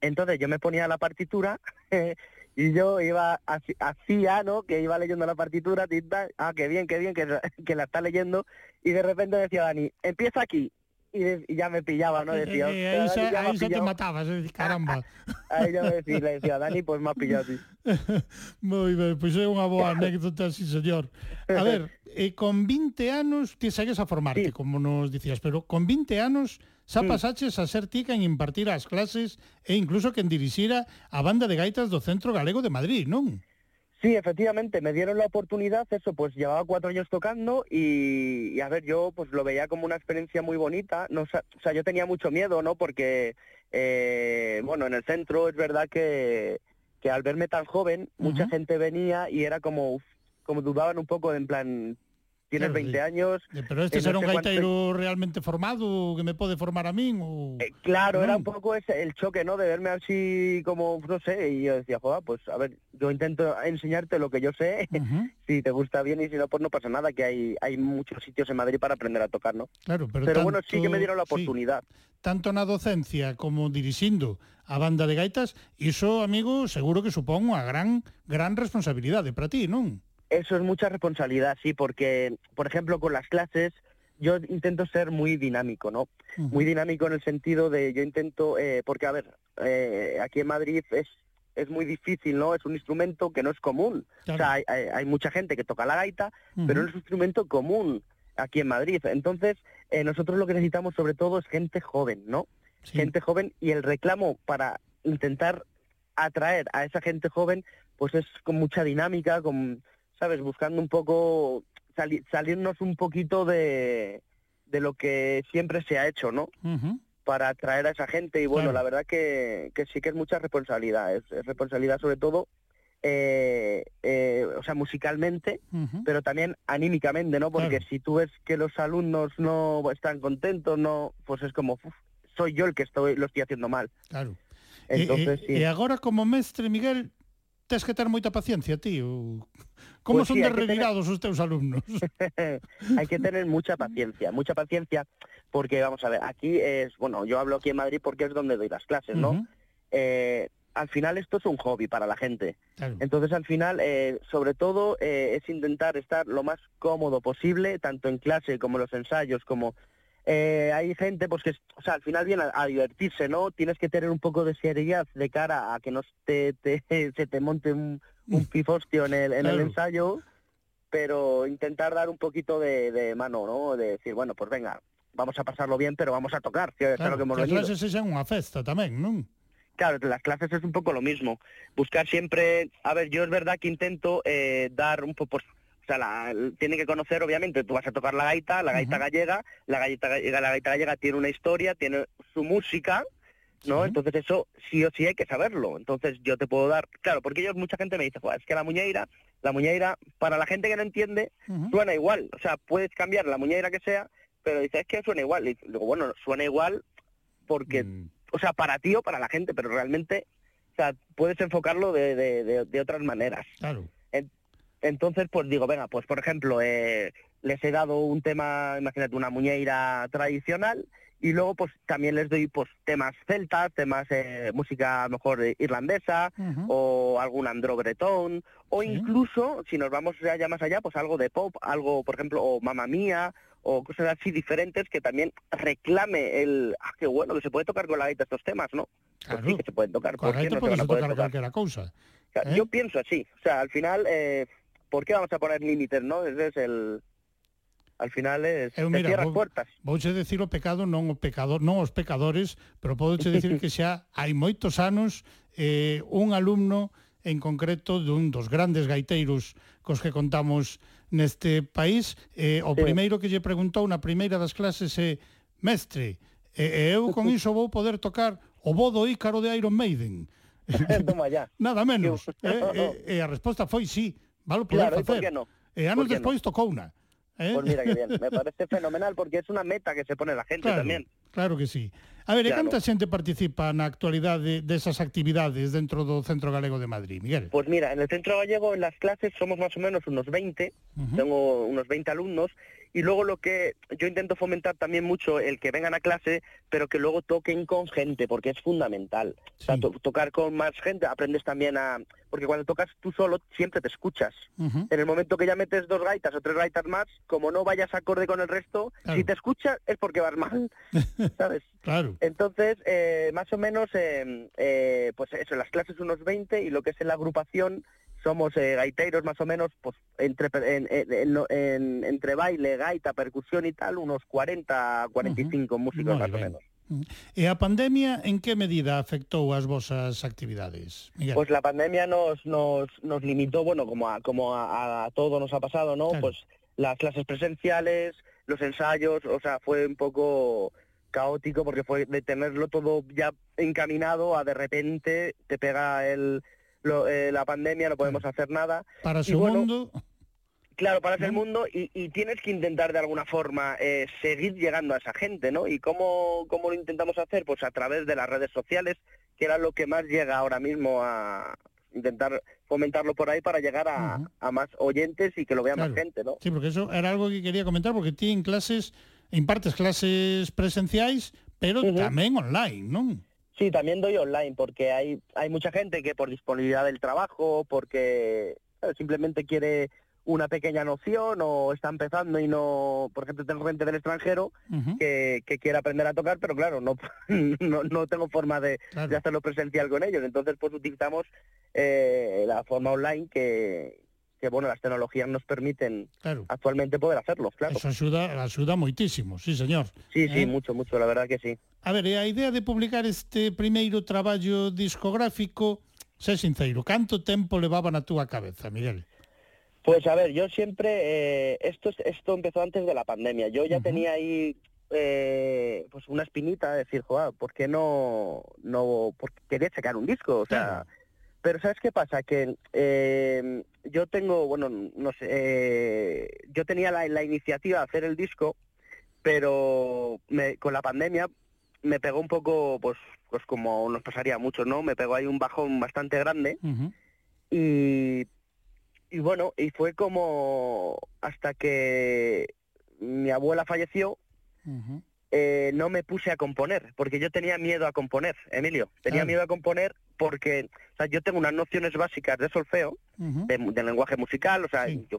Entonces yo me ponía la partitura y yo iba, así- hacía, ¿no? Que iba leyendo la partitura, tinta, ah, qué bien, qué bien, que, que la está leyendo. Y de repente decía Dani, empieza aquí. y, ya me pillaba, ¿no? Eh, decía, Aí eh, ahí, se, ya ahí se te matabas, eh, caramba. ahí ya me decía, le decía, Dani, pues me ha pillado así. Moi ben, pois é unha boa anécdota, sí señor. A ver, eh, con 20 anos ti segues a formarte, sí. como nos dicías, pero con 20 anos xa pasaches a ser ti en impartir as clases e incluso que en dirixira a banda de gaitas do Centro Galego de Madrid, non? Sí, efectivamente, me dieron la oportunidad, eso, pues llevaba cuatro años tocando y, y, a ver, yo pues lo veía como una experiencia muy bonita, no, o sea, yo tenía mucho miedo, ¿no? Porque, eh, bueno, en el centro es verdad que, que al verme tan joven, mucha gente venía y era como, uf, como dudaban un poco, en plan, tienes Claro, 20 sí. años... Pero este eh, no será un cuánto- gaiteiro realmente formado que me pode formar a min ou Claro, era un poco ese, el choque, ¿no? De verme así como, no sé, y yo decía, joder, pues a ver, yo intento enseñarte lo que yo sé, si te gusta bien y si no, pues no pasa nada, que hay, hay muchos sitios en Madrid para aprender a tocar, ¿no? Claro, pero, Pero bueno, sí que me dieron la sí, oportunidad. tanto na docencia como dirixindo a banda de gaitas, iso, amigo, seguro que supón unha gran gran responsabilidade para ti, non? Eso es mucha responsabilidad, sí, porque, por ejemplo, con las clases, yo intento ser muy dinámico, ¿no? Muy dinámico en el sentido de, yo intento, eh, porque, a ver, eh, aquí en Madrid es es muy difícil, ¿no? Es un instrumento que no es común. O sea, hay, hay- hay mucha gente que toca la gaita, pero no es un instrumento común aquí en Madrid. Entonces, eh, nosotros lo que necesitamos sobre todo es gente joven, ¿no? gente joven y el reclamo para intentar atraer a esa gente joven pues es con mucha dinámica, con, ¿sabes? Buscando un poco, sali- salirnos un poquito de, de lo que siempre se ha hecho, ¿no? Para atraer a esa gente y bueno, Claro. la verdad que, que sí que es mucha responsabilidad, es, es responsabilidad sobre todo, eh, eh, o sea, musicalmente, pero también anímicamente, ¿no? Porque Claro. si tú ves que los alumnos no están contentos, no, pues es como, "Uf, soy yo el que estoy, lo estoy haciendo mal. Claro. Entonces, e, sí. e agora como mestre, Miguel, tes que ter moita paciencia, tío. Como Pues son sí, de tener- teus alumnos? Hay que tener mucha paciencia, mucha paciencia, porque vamos a ver, aquí es, bueno, yo hablo aquí en Madrid porque es donde doy las clases, ¿no? Eh, al final esto es un hobby para la gente. Claro. Entonces al final, eh, sobre todo, eh, es intentar estar lo más cómodo posible, tanto en clase como en los ensayos, como eh, hay gente pues que, o sea, al final viene a, a divertirse, ¿no? Tienes que tener un poco de seriedad de cara a que no te, te- se te monte un, un pifostio en el, en el ensayo, pero intentar dar un poquito de, de mano, ¿no? De decir, bueno, pues venga, vamos a pasarlo bien, pero vamos a tocar, que es Claro, lo que hemos que as venido. clases sexan unha festa tamén, non? Claro, las clases es un poco lo mismo. Buscar siempre, a ver, yo es verdad que intento eh, dar un poco, pues, o sea, la, el- tiene que conocer, obviamente, tú vas a tocar la gaita, la gaita gallega, la gaita gallega, la gaita gallega tiene una historia, tiene su música, ¿no? Sí. Entonces eso sí o sí hay que saberlo. Entonces yo te puedo dar, claro, porque ellos, mucha gente me dice, "Joder, es que la muñeira, la muñeira, para la gente que no entiende, suena igual. O sea, puedes cambiar la muñeira que sea, pero dices, es que suena igual. Y digo, bueno, suena igual porque Mm, o sea, para ti o para la gente, pero realmente, o sea, puedes enfocarlo de, de, de- de otras maneras. Claro. Entonces, pues digo, venga, pues por ejemplo, eh, les he dado un tema, imagínate, una muñeira tradicional, y luego pues también les doy pues temas celtas, temas eh, música a lo mejor eh, irlandesa, o algún andro bretón, o Sí. incluso, si nos vamos ya más allá, pues algo de pop, algo, por ejemplo, o Mamma Mía, o cosas así diferentes que también reclame el, ah, qué bueno, que se puede tocar con la gaita estos temas, ¿no? Pues Claro. sí que se pueden tocar, ¿por qué no se van a poder tocar tocar? calquera cousa. O sea, ¿eh? Yo pienso así, o sea, al final, eh, ¿por qué vamos a poner límites, no? Ese es el... al final es, eh, eu, mira, cierras vou, puertas. Vouche decir o pecado non o pecador, non os pecadores, pero podoche decir que xa hai moitos anos eh, un alumno en concreto dun dos grandes gaiteiros cos que contamos neste país, eh, o sí. primeiro que lle preguntou na primeira das clases é eh, mestre, e, eh, eu con iso vou poder tocar o bodo ícaro de Iron Maiden. Toma ya. Nada menos. e, e, eh, eh, e a resposta foi sí, valo poder claro, facer. E, no? e anos despois no? tocou una. Eh? Pues mira que bien, me parece fenomenal porque es una meta que se pone la gente Claro, también. claro que sí. A ver, Claro. canta xente participa na actualidade desas actividades dentro do Centro Galego de Madrid, Miguel? Pues mira, en el centro gallego, en las clases, somos más o menos unos 20, Ujú. tengo unos 20 alumnos, y luego lo que yo intento fomentar también mucho, el que vengan a clase, pero que luego toquen con gente, porque es fundamental. O sea, Sí. to- tocar con más gente, aprendes también a... Porque cuando tocas tú solo, siempre te escuchas. En el momento que ya metes dos gaitas o tres gaitas más, como no vayas acorde con el resto, Claro. si te escuchas es porque vas mal, ¿sabes? Claro. Entonces, eh, más o menos, eh, eh, pues eso, las clases unos 20 y lo que es en la agrupación somos eh, gaiteros más o menos, pues entre, en- en- en- en- entre baile, gaita, percusión y tal, unos 40, 45 músicos Moi más o menos. Mm. E a pandemia en que medida afectou as vosas actividades? Miguel. Pois pues la pandemia nos, nos, nos limitó, bueno, como a, como a, a todo nos ha pasado, ¿no? Claro. Pues las clases presenciales, los ensayos, o sea, fue un poco caótico porque fue de tenerlo todo ya encaminado a de repente te pega el, lo, eh, la pandemia, no podemos hacer nada. Para segundo, y bueno, mundo. Claro, paras el ¿no? mundo y, y tienes que intentar de alguna forma eh, seguir llegando a esa gente, ¿no? ¿Y cómo, cómo lo intentamos hacer? Pues a través de las redes sociales, que era lo que más llega ahora mismo a intentar fomentarlo por ahí para llegar a, más oyentes y que lo vea más gente, ¿no? sí, porque eso era algo que quería comentar, porque ti en clases, impartes clases presenciais, pero tamén online, non? Sí, también doy online porque hay hay mucha gente que por disponibilidad del trabajo, porque simplemente quiere una pequeña noción o está empezando y no, por ejemplo, tengo gente del extranjero que, que quiere aprender a tocar, pero claro, no, no, no tengo forma de, Claro. de hacerlo presencial con ellos. Entonces, pues utilizamos eh, la forma online que, que bueno, las tecnologías nos permiten Claro. actualmente poder hacerlo, claro. Eso axuda, axuda moitísimo, sí, señor. Sí, sí, Eh? mucho, mucho, la verdad que sí. A ver, e a idea de publicar este primeiro traballo discográfico, sé sincero, canto tempo levaba na túa cabeza, Miguel? Pues a ver, yo siempre, eh, esto, es- esto empezó antes de la pandemia. Yo ya tenía ahí eh, pues una espinita de decir, joder, ¿por qué no, no, porque quería sacar un disco? O sea, pero ¿sabes qué pasa? Que eh, yo tengo, bueno, no sé, eh, yo tenía la, la iniciativa de hacer el disco, pero me- con la pandemia me pegó un poco, pues, pues como nos pasaría a muchos, ¿no? Me pegó ahí un bajón bastante grande y, y bueno, y fue como hasta que mi abuela falleció, eh, no me puse a componer, porque yo tenía miedo a componer, Emilio. Tenía Claro. miedo a componer porque o sea, yo tengo unas nociones básicas de solfeo, de, de lenguaje musical, o sea, yo-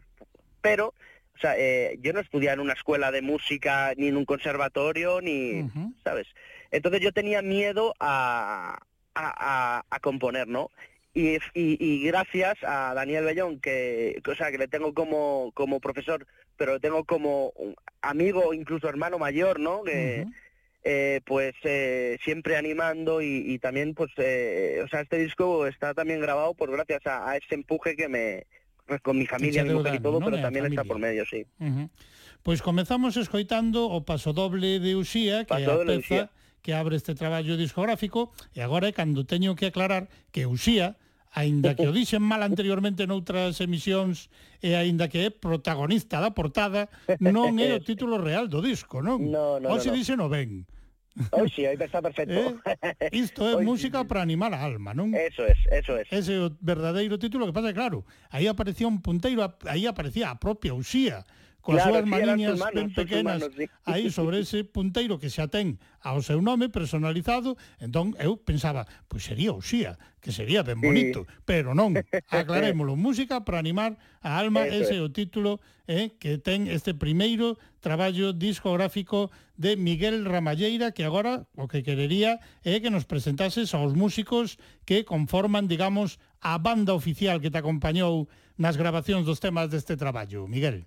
pero o sea, eh, yo no estudié en una escuela de música, ni en un conservatorio, ni, ¿sabes? Entonces yo tenía miedo a, a, a- a componer, ¿no? Y, y, y gracias a Daniel Bellón, que, que, o sea, que le tengo como, como profesor, pero le tengo como un amigo, incluso hermano mayor, ¿no? Que, eh, pues eh, siempre animando y, y también, pues, eh, o sea, este disco está también grabado por gracias a, a ese empuje que me, pues, con mi familia, mi mujer y todo, pero a también está por medio, sí. Ujú. Pois comezamos escoitando o pasodoble de Uxía, que é a Pasodoble de peza que abre este traballo discográfico, e agora é cando teño que aclarar que Uxía, aínda que o dixen mal anteriormente noutras emisións e aínda que é protagonista da portada, non é o título real do disco, non? No, no, Hoxe no, no. dixen o ben. Oxe, aí está perfecto. Eh, isto é Oxe. música para animar a alma, non? Eso es, eso es. Ese é o verdadeiro título, que pasa claro, aí aparecía un punteiro, aí aparecía a propia Uxía, coas claro, súas maniñas humanos, ben pequenas humanos, sí. aí sobre ese punteiro que xa ten ao seu nome personalizado, entón eu pensaba, pois sería Uxía, que sería ben bonito, sí. pero non, aclarémolo, música para animar a alma, Eso ese é o título eh, que ten este primeiro traballo discográfico de Miguel Ramalleira, que agora o que querería é que nos presentases aos músicos que conforman, digamos, a banda oficial que te acompañou nas grabacións dos temas deste traballo. Miguel.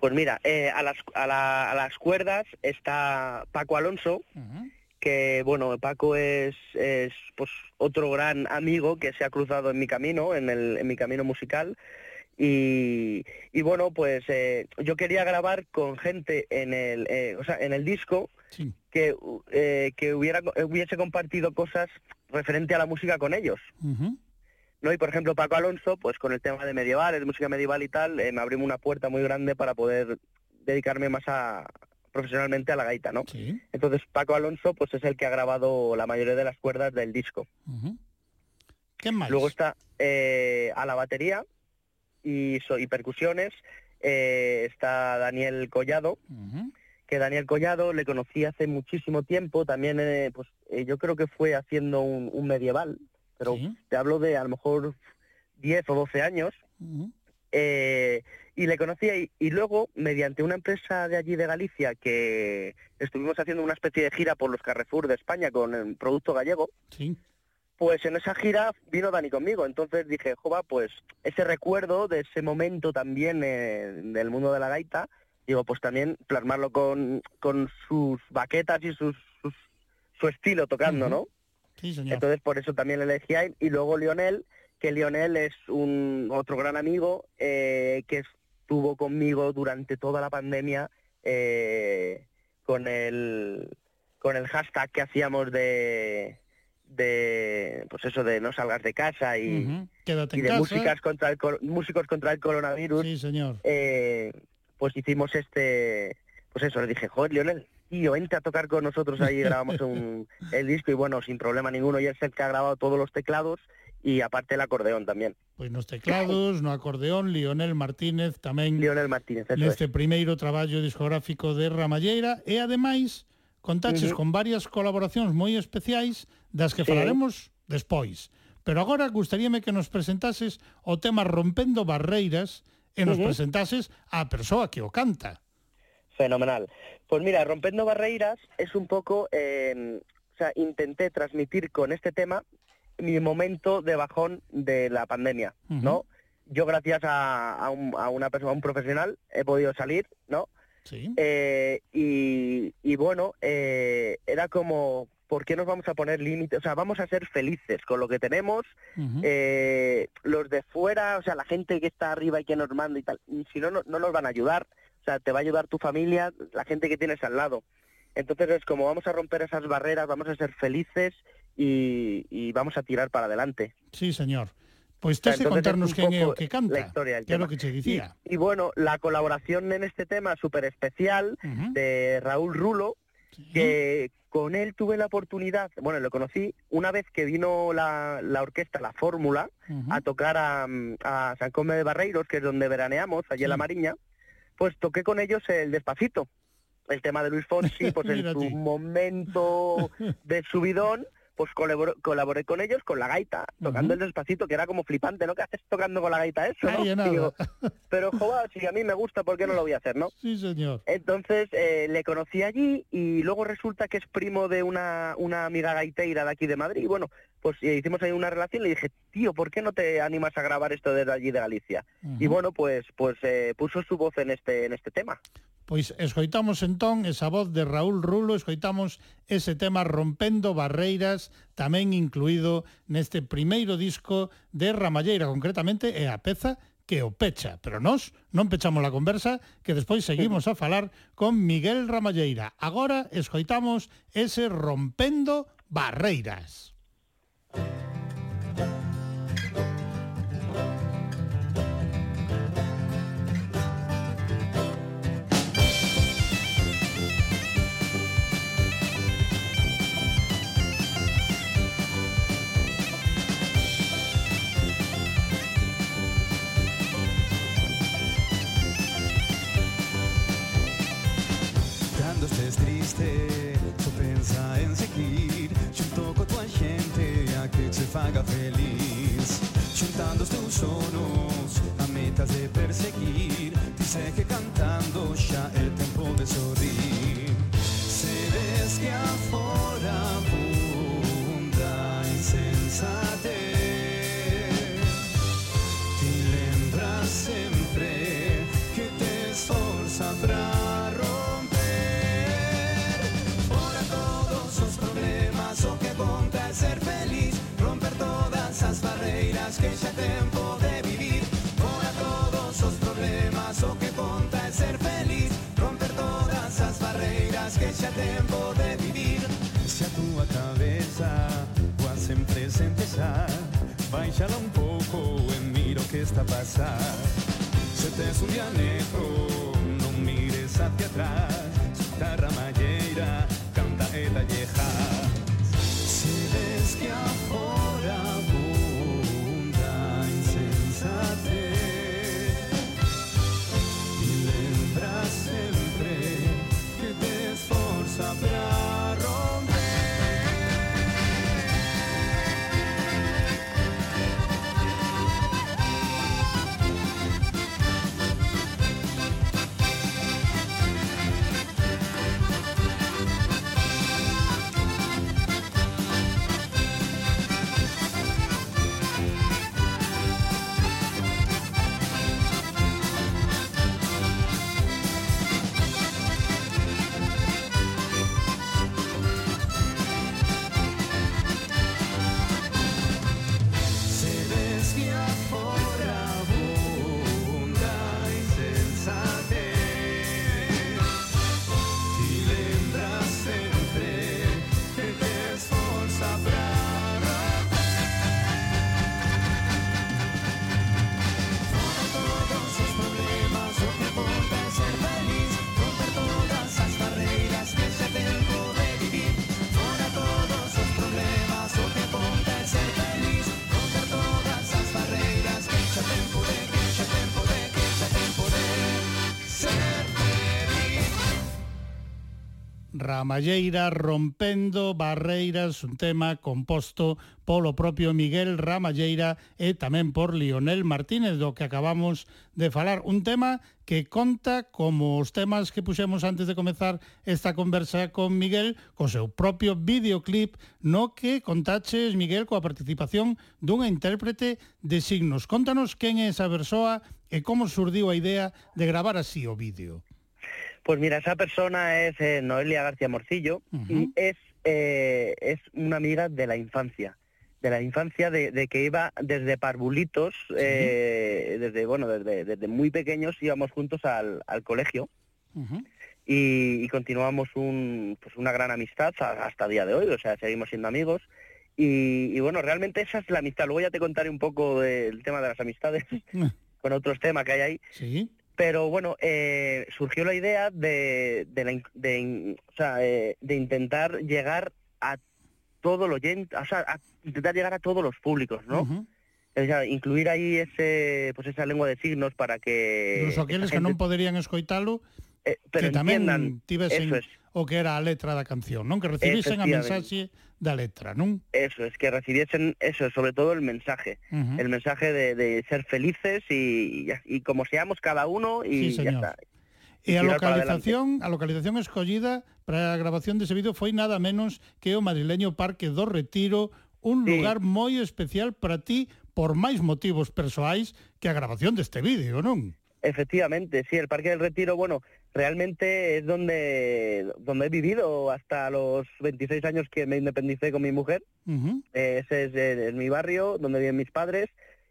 Pues mira, eh, a, las, a, la- a las cuerdas está Paco Alonso, que bueno, Paco es, es pues otro gran amigo que se ha cruzado en mi camino, en, el, en mi camino musical. Y, y bueno, pues eh, yo quería grabar con gente en el, eh, o sea, en el disco que, eh, que hubiera, hubiese compartido cosas referente a la música con ellos. ¿No? Y por ejemplo Paco Alonso, pues con el tema de medievales, de música medieval y tal, eh, me abrió una puerta muy grande para poder dedicarme más a profesionalmente a la gaita, ¿no? Entonces Paco Alonso, pues es el que ha grabado la mayoría de las cuerdas del disco. ¿Qué más? Luego está eh, a la batería y, so- y percusiones, eh, está Daniel Collado, que Daniel Collado le conocí hace muchísimo tiempo, también eh, pues eh, yo creo que fue haciendo un, un medieval, pero te hablo de a lo mejor 10 o 12 años, eh, y le conocí y, y luego mediante una empresa de allí de Galicia que estuvimos haciendo una especie de gira por los Carrefour de España con el producto gallego, Sí. pues en esa gira vino Dani conmigo, entonces dije, jova, pues ese recuerdo de ese momento también eh, del mundo de la gaita, digo, pues también plasmarlo con, con sus baquetas y sus, sus- su estilo tocando. ¿no? Sí, señor. Entonces por eso también le elegí a él. Y luego Lionel, que Lionel es un otro gran amigo eh, que estuvo conmigo durante toda la pandemia eh, con el con el hashtag que hacíamos de de pues eso de no salgas de casa y, en de casa. músicas contra el músicos contra el coronavirus Sí, señor. eh, pues hicimos este pues eso le dije joder Lionel tío, vente a tocar con nosotros ahí, grabamos un, el disco y bueno, sin problema ninguno, y es el que ha grabado todos los teclados y aparte el acordeón también. Pois nos teclados, no acordeón, Lionel Martínez tamén Lionel Martínez, eso neste es. primeiro traballo discográfico de Ramalleira e ademais contaches uh -huh. con varias colaboracións moi especiais das que sí. falaremos despois. Pero agora gustaríame que nos presentases o tema Rompendo Barreiras e nos uh -huh. presentases a persoa que o canta. Fenomenal. Pues mira, Rompendo Barreiras es un poco, eh, o sea, intenté transmitir con este tema mi momento de bajón de la pandemia, ¿no? yo gracias a, a un, a una persona, a un profesional, he podido salir, ¿no? Sí. Eh, y, y bueno, eh, era como, ¿por qué nos vamos a poner límites? O sea, vamos a ser felices con lo que tenemos. Eh, los de fuera, o sea, la gente que está arriba y que nos manda y tal, y si no, no, no nos van a ayudar. O sea, te va a ayudar tu familia, la gente que tienes al lado. Entonces es como vamos a romper esas barreras, vamos a ser felices y, y vamos a tirar para adelante. Sí, señor. Pois O sea, tes que entonces es contarnos poco que canta. La historia del que é tema. o que che dicía. Y, y bueno, la colaboración en este tema súper especial de Raúl Rulo, que con él tuve la oportunidad, bueno, lo conocí una vez que vino la, la orquesta, la Fórmula, a tocar a, mm, a San Come de Barreiros, que es donde veraneamos, allí en La Mariña, pues toqué con ellos el Despacito, el tema de Luis Fonsi, pues en su momento de subidón, pues colaboré, colaboré con ellos con la gaita, tocando el Despacito, que era como flipante, ¿no? ¿Qué haces tocando con la gaita eso, no? Ay. Digo, pero, joder, si a mí me gusta, ¿por qué no lo voy a hacer, no? Sí, señor. Entonces eh, le conocí allí y luego resulta que es primo de una, una amiga gaiteira de aquí de Madrid. Y bueno, pues hicimos ahí una relación y le dije, tío, ¿por qué no te animas a grabar esto desde allí de Galicia? Uh -huh. Y bueno, pues pues eh, puso su voz en este en este tema. Pois escoitamos entón esa voz de Raúl Rulo, escoitamos ese tema Rompendo Barreiras, tamén incluído neste primeiro disco de Ramalleira, concretamente é a peza que o pecha, pero nós non pechamos a conversa, que despois seguimos a falar con Miguel Ramalleira. Agora escoitamos ese Rompendo Barreiras. triste. Faga feliz. Xuntando os teus sonos a metas de perseguir. Dice que cantando xa é tempo de sorrir. Se ves que afora abunda insensatez Ti lembras sempre que te esforza pra Baixala un pouco e mira que está a pasar. Se tes un día negro Non mires hacia atrás. Da ramalleira Canta e talleja Se ves que afora Ramalleira rompendo barreiras, un tema composto polo propio Miguel Ramalleira e tamén por Lionel Martínez, do que acabamos de falar. Un tema que conta como os temas que puxemos antes de comezar esta conversa con Miguel, co seu propio videoclip, no que contaches, Miguel, coa participación dunha intérprete de signos. Contanos quen é esa persoa e como surdiu a idea de gravar así o vídeo. Pues mira, esa persona es eh, Noelia García Morcillo y es, eh, es una amiga de la infancia. De la infancia, de, de que iba desde parvulitos, eh, desde bueno, desde, desde muy pequeños íbamos juntos al, al colegio y, y continuamos un, pues una gran amistad hasta el día de hoy, o sea, seguimos siendo amigos. Y, y bueno, realmente esa es la amistad. Luego ya te contaré un poco del tema de las amistades con otros temas que hay ahí. Sí. Pero bueno, eh, surgió la idea de, de, la in- de in- o sea, eh, de intentar llegar a todo el oyente, o sea, a intentar llegar a todos los públicos, ¿no? O sea, incluir ahí ese, pues esa lengua de signos para que... Incluso aqueles esa que non gente- poderían escoitalo, Eh, pero que tamén tivesen es. o que era a letra da canción, non? Que recibisen a mensaxe da letra, non? Eso, es que recibiesen eso, sobre todo el mensaje, uh -huh. el mensaje de, de ser felices y, y, como seamos cada uno y sí, señor. ya está. E eh, a localización, a localización escollida para a grabación dese vídeo foi nada menos que o madrileño Parque do Retiro, un sí. lugar moi especial para ti por máis motivos persoais que a grabación deste vídeo, non? Efectivamente, sí, el Parque del Retiro, bueno, realmente es donde, donde he vivido hasta los 26 años que me independicé con mi mujer. Ese es, eh, es mi barrio, donde viven mis padres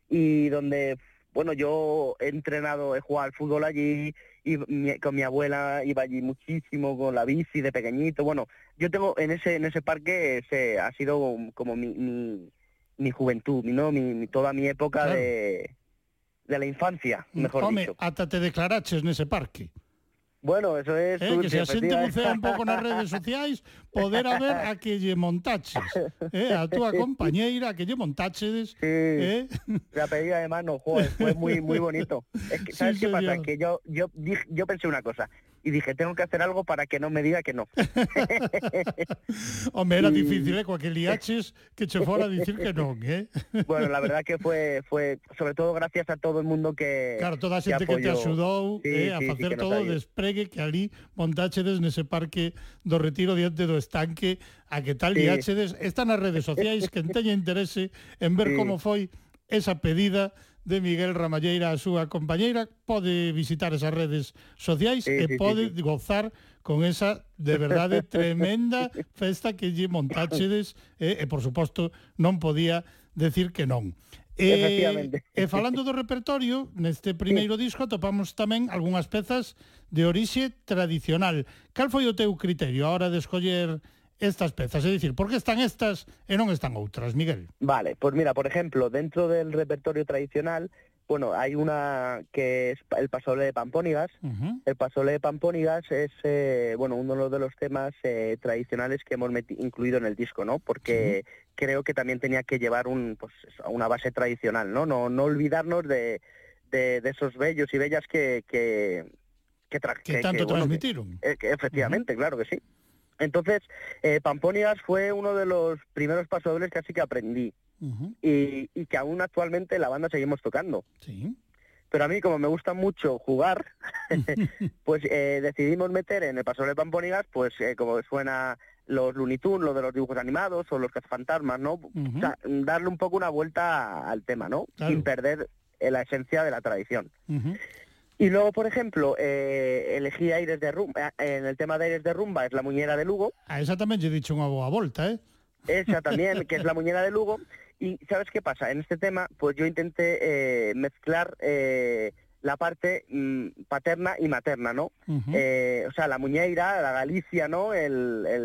y donde, bueno, yo he entrenado, he jugado al fútbol allí y mi- con mi abuela iba allí muchísimo con la bici de pequeñito. Bueno, yo tengo en ese en ese parque ese ha sido como mi, mi, mi juventud, ¿no? mi, toda mi época Claro. de, de la infancia, mejor dicho. ata te declaraches nese parque. Bueno, eso es... Eh, que se xente bucea un pouco nas redes sociais, poder a ver a que lle montaches. Eh, a túa compañeira, a que lle montaches. Eh? La pedida de mano, joder, fue muy muy bonito. Es que, Sí, ¿Sabes qué pasa? señor. Que yo yo yo pensé una cosa y dije, tengo que hacer algo para que no me diga que no. Hombre, era y... difícil, ¿eh? Cualquier liaches que se fuera a decir que no, ¿eh? bueno, la verdad que fue, fue sobre todo gracias a todo el mundo que Claro, toda a xente que, que te axudou sí, eh, sí, a facer sí, todo o despregue que ali montáchedes nese parque do retiro diante do estanque a que tal sí. liáchedes, están as redes sociais que teña interese en ver sí. como foi esa pedida de Miguel Ramalleira, a súa compañeira, pode visitar esas redes sociais sí, e sí, pode sí, sí. gozar con esa de verdade tremenda festa que lle montáchedes e, e por suposto non podía decir que non. E, e falando do repertorio, neste primeiro sí. disco atopamos tamén algunhas pezas de orixe tradicional. Cal foi o teu criterio a hora de escoller estas pezas? É dicir, por que están estas e non están outras, Miguel? Vale, pues mira, por ejemplo, dentro del repertorio tradicional, bueno, hay una que es el pasole de Pampónigas. El pasole de Pampónigas es, eh, bueno, uno de los temas eh, tradicionales que hemos incluido en el disco, ¿no? Porque creo que también tenía que llevar un, pues, una base tradicional, ¿no? No, no olvidarnos de, de, de esos bellos y bellas que... que que, Que tanto bueno, transmitieron. eh, efectivamente, claro que sí. Entonces, eh, Pampónigas fue uno de los primeros pasodobles que así que aprendí y, y que aún actualmente la banda seguimos tocando. Sí. Pero a mí, como me gusta mucho jugar, pues eh, decidimos meter en el pasodoble de Pampónigas, pues eh, como suena los Looney Tunes, lo de los dibujos animados o los cazafantasmas, ¿no? O sea, darle un poco una vuelta al tema, ¿no? Claro. Sin perder la esencia de la tradición. Y luego, por ejemplo, eh, elegí Aires de Rumba, eh, en el tema de Aires de Rumba es La Muñera de Lugo, A esa tamén lle dicho unha boa volta, eh? esa también, que es La Muñera de Lugo, y ¿sabes qué pasa? En este tema, pues yo intenté eh, mezclar eh, la parte mm, paterna y materna, ¿no? Eh, o sea, la muñeira, la Galicia, ¿no? El, el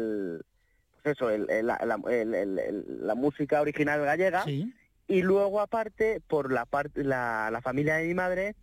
pues eso, el- el- la, la- música original gallega. Sí. Y luego aparte, por la parte, la, la familia de mi madre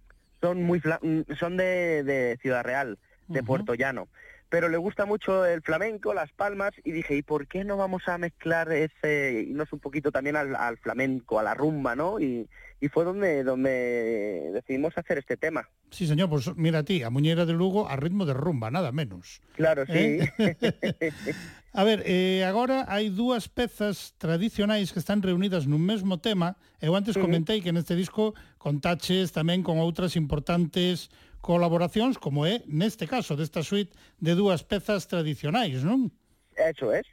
son muy fla- mm, son de, de Ciudad Real, de. Puerto Llano. pero le gusta mucho el flamenco, las palmas, y dije, ¿y por qué no vamos a mezclar ese, irnos un poquito también al, al flamenco, a la rumba, ¿no? Y, y, fue donde, donde decidimos hacer este tema. Sí, señor, pues mira a ti, a Muñera de Lugo, a ritmo de rumba, nada menos. Claro, sí. ¿Eh? a ver, eh, agora hai dúas pezas tradicionais que están reunidas nun mesmo tema. Eu antes comentei que neste disco contaches tamén con outras importantes colaboracións como é neste caso desta suite de dúas pezas tradicionais, non? Eso es.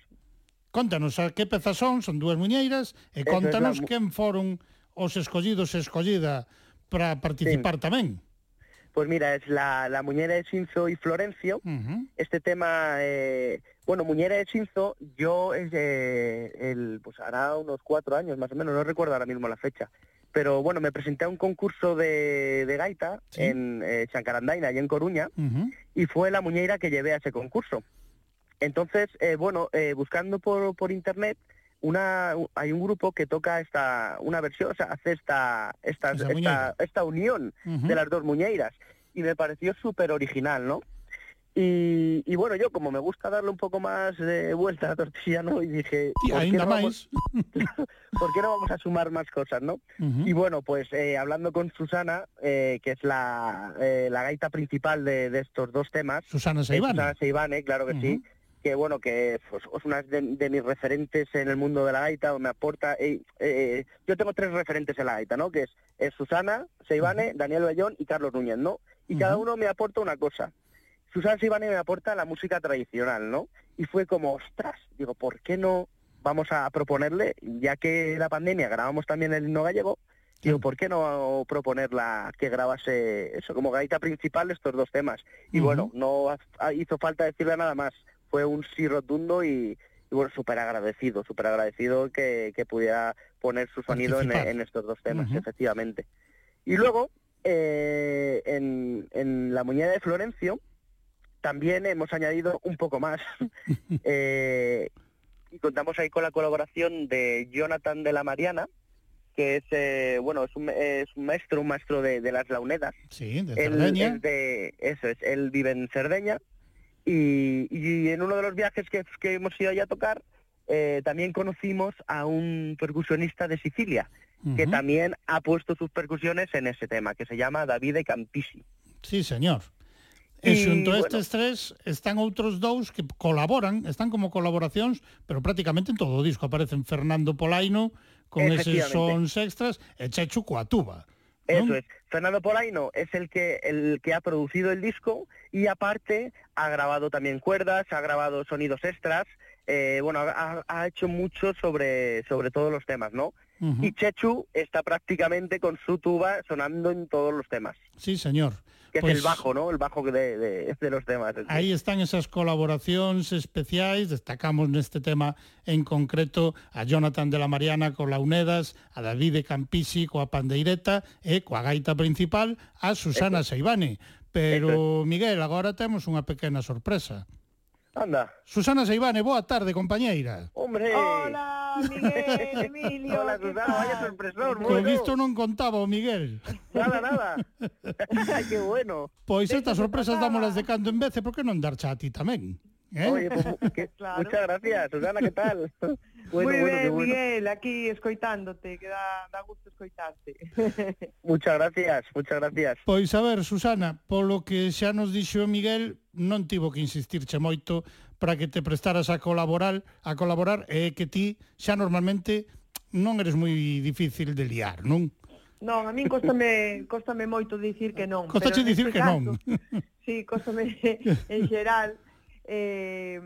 Contanos a que pezas son, son dúas muñeiras e Eso contanos la... quen foron os escollidos e escollida para participar sí. tamén. Pues mira, es la, la Muñera de Sinzo y Florencio. Uh -huh. Este tema, eh, bueno, Muñera de Sinzo, yo, eh, el, pues hará unos cuatro años más o menos, no recuerdo ahora mismo la fecha. Pero bueno, me presenté a un concurso de, de gaita en eh, Chancarandaina y en Coruña y fue la Muñeira que llevé a ese concurso. Entonces, eh, bueno, eh, buscando por, por internet, una, hay un grupo que toca esta, una versión, o sea, hace esta, esta, esta, esta unión de las dos muñeiras y me pareció súper original, ¿no? Y, y bueno, yo como me gusta darle un poco más de vuelta a la tortilla, ¿no? Y dije, Ti, ¿por qué, no vamos, máis. ¿por qué no vamos a sumar más cosas, no? Y bueno, pues eh, hablando con Susana, eh, que es la, eh, la gaita principal de, de estos dos temas. Susana Seivane. Susana Seivane, claro que sí. Que bueno, que pues, es una de, de mis referentes en el mundo de la gaita, me aporta... eh, eh, yo tengo tres referentes en la gaita, ¿no? Que es, es Susana Seivane, Daniel Bellón y Carlos Núñez, ¿no? Y cada uno me aporta una cosa. Susana Seivane me aporta la música tradicional, ¿no? Y fue como, ostras, digo, ¿por qué no vamos a proponerle, ya que la pandemia grabamos también el himno gallego, digo, ¿por qué no proponerla que grabase eso como gaita principal estos dos temas? Y bueno, no ha- hizo falta decirle nada más, fue un sí rotundo y, y bueno, súper agradecido, súper agradecido que, que pudiera poner su sonido en, estos dos temas, efectivamente. Y luego, eh, en, en La Muñeca de Florencio, también hemos añadido un poco más. Eh, y contamos ahí con la colaboración de Jonathan de la Mariana, que es, eh, bueno, es un, es un maestro, un maestro de, de las launedas. Sí, de Él Cerdeña. es de, eso es, él vive en Cerdeña y, y en uno de los viajes que, que hemos ido allá a tocar, eh, también conocimos a un percusionista de Sicilia, que también ha puesto sus percusiones en ese tema, que se llama Davide Campisi. Sí, señor. E xunto a bueno. estes tres están outros dous que colaboran, están como colaboracións, pero prácticamente en todo o disco aparecen Fernando Polaino con eses sons extras e Chechu. Eso es. Fernando Polaino es el que el que ha producido el disco y aparte ha grabado también cuerdas, ha grabado sonidos extras, eh, bueno, ha, ha hecho mucho sobre sobre todos los temas, ¿no? Uh -huh. Y Chechu está prácticamente con su tuba sonando en todos los temas. Sí, señor. Que pues, es el bajo, ¿no? El bajo de, de, de los temas. Ahí están esas colaboracións especiais. Destacamos neste tema en concreto a Jonathan de la Mariana co Launedas, a David de Campisi coa Pandeireta e eh, coa gaita principal a Susana Eso. Pero, Miguel, agora temos unha pequena sorpresa. Anda. Susana Seibane, boa tarde, compañeira. Hombre. Hola. Miguel, Emilio. Hola, Susana, vaya sorpresón. Con bueno. isto non contaba, Miguel. Nada, nada. Qué bueno. Pois estas sorpresas dámolas de cando en vez, por que non darcha a ti tamén? ¿Eh? Oye, pues, que, claro. muchas gracias, Susana, ¿qué tal? Bueno, Muy bueno, bien, bueno. Miguel, aquí escoitándote, que da, da gusto escoitarte. muchas gracias, muchas gracias. Pois a ver, Susana, polo que xa nos dixo Miguel, non tivo que insistirche moito para que te prestaras a colaborar, a colaborar é que ti xa normalmente non eres moi difícil de liar, non? Non, a min costame, costame moito dicir que non. Costache dicir que caso, non. Sí, costame en xeral. Eh,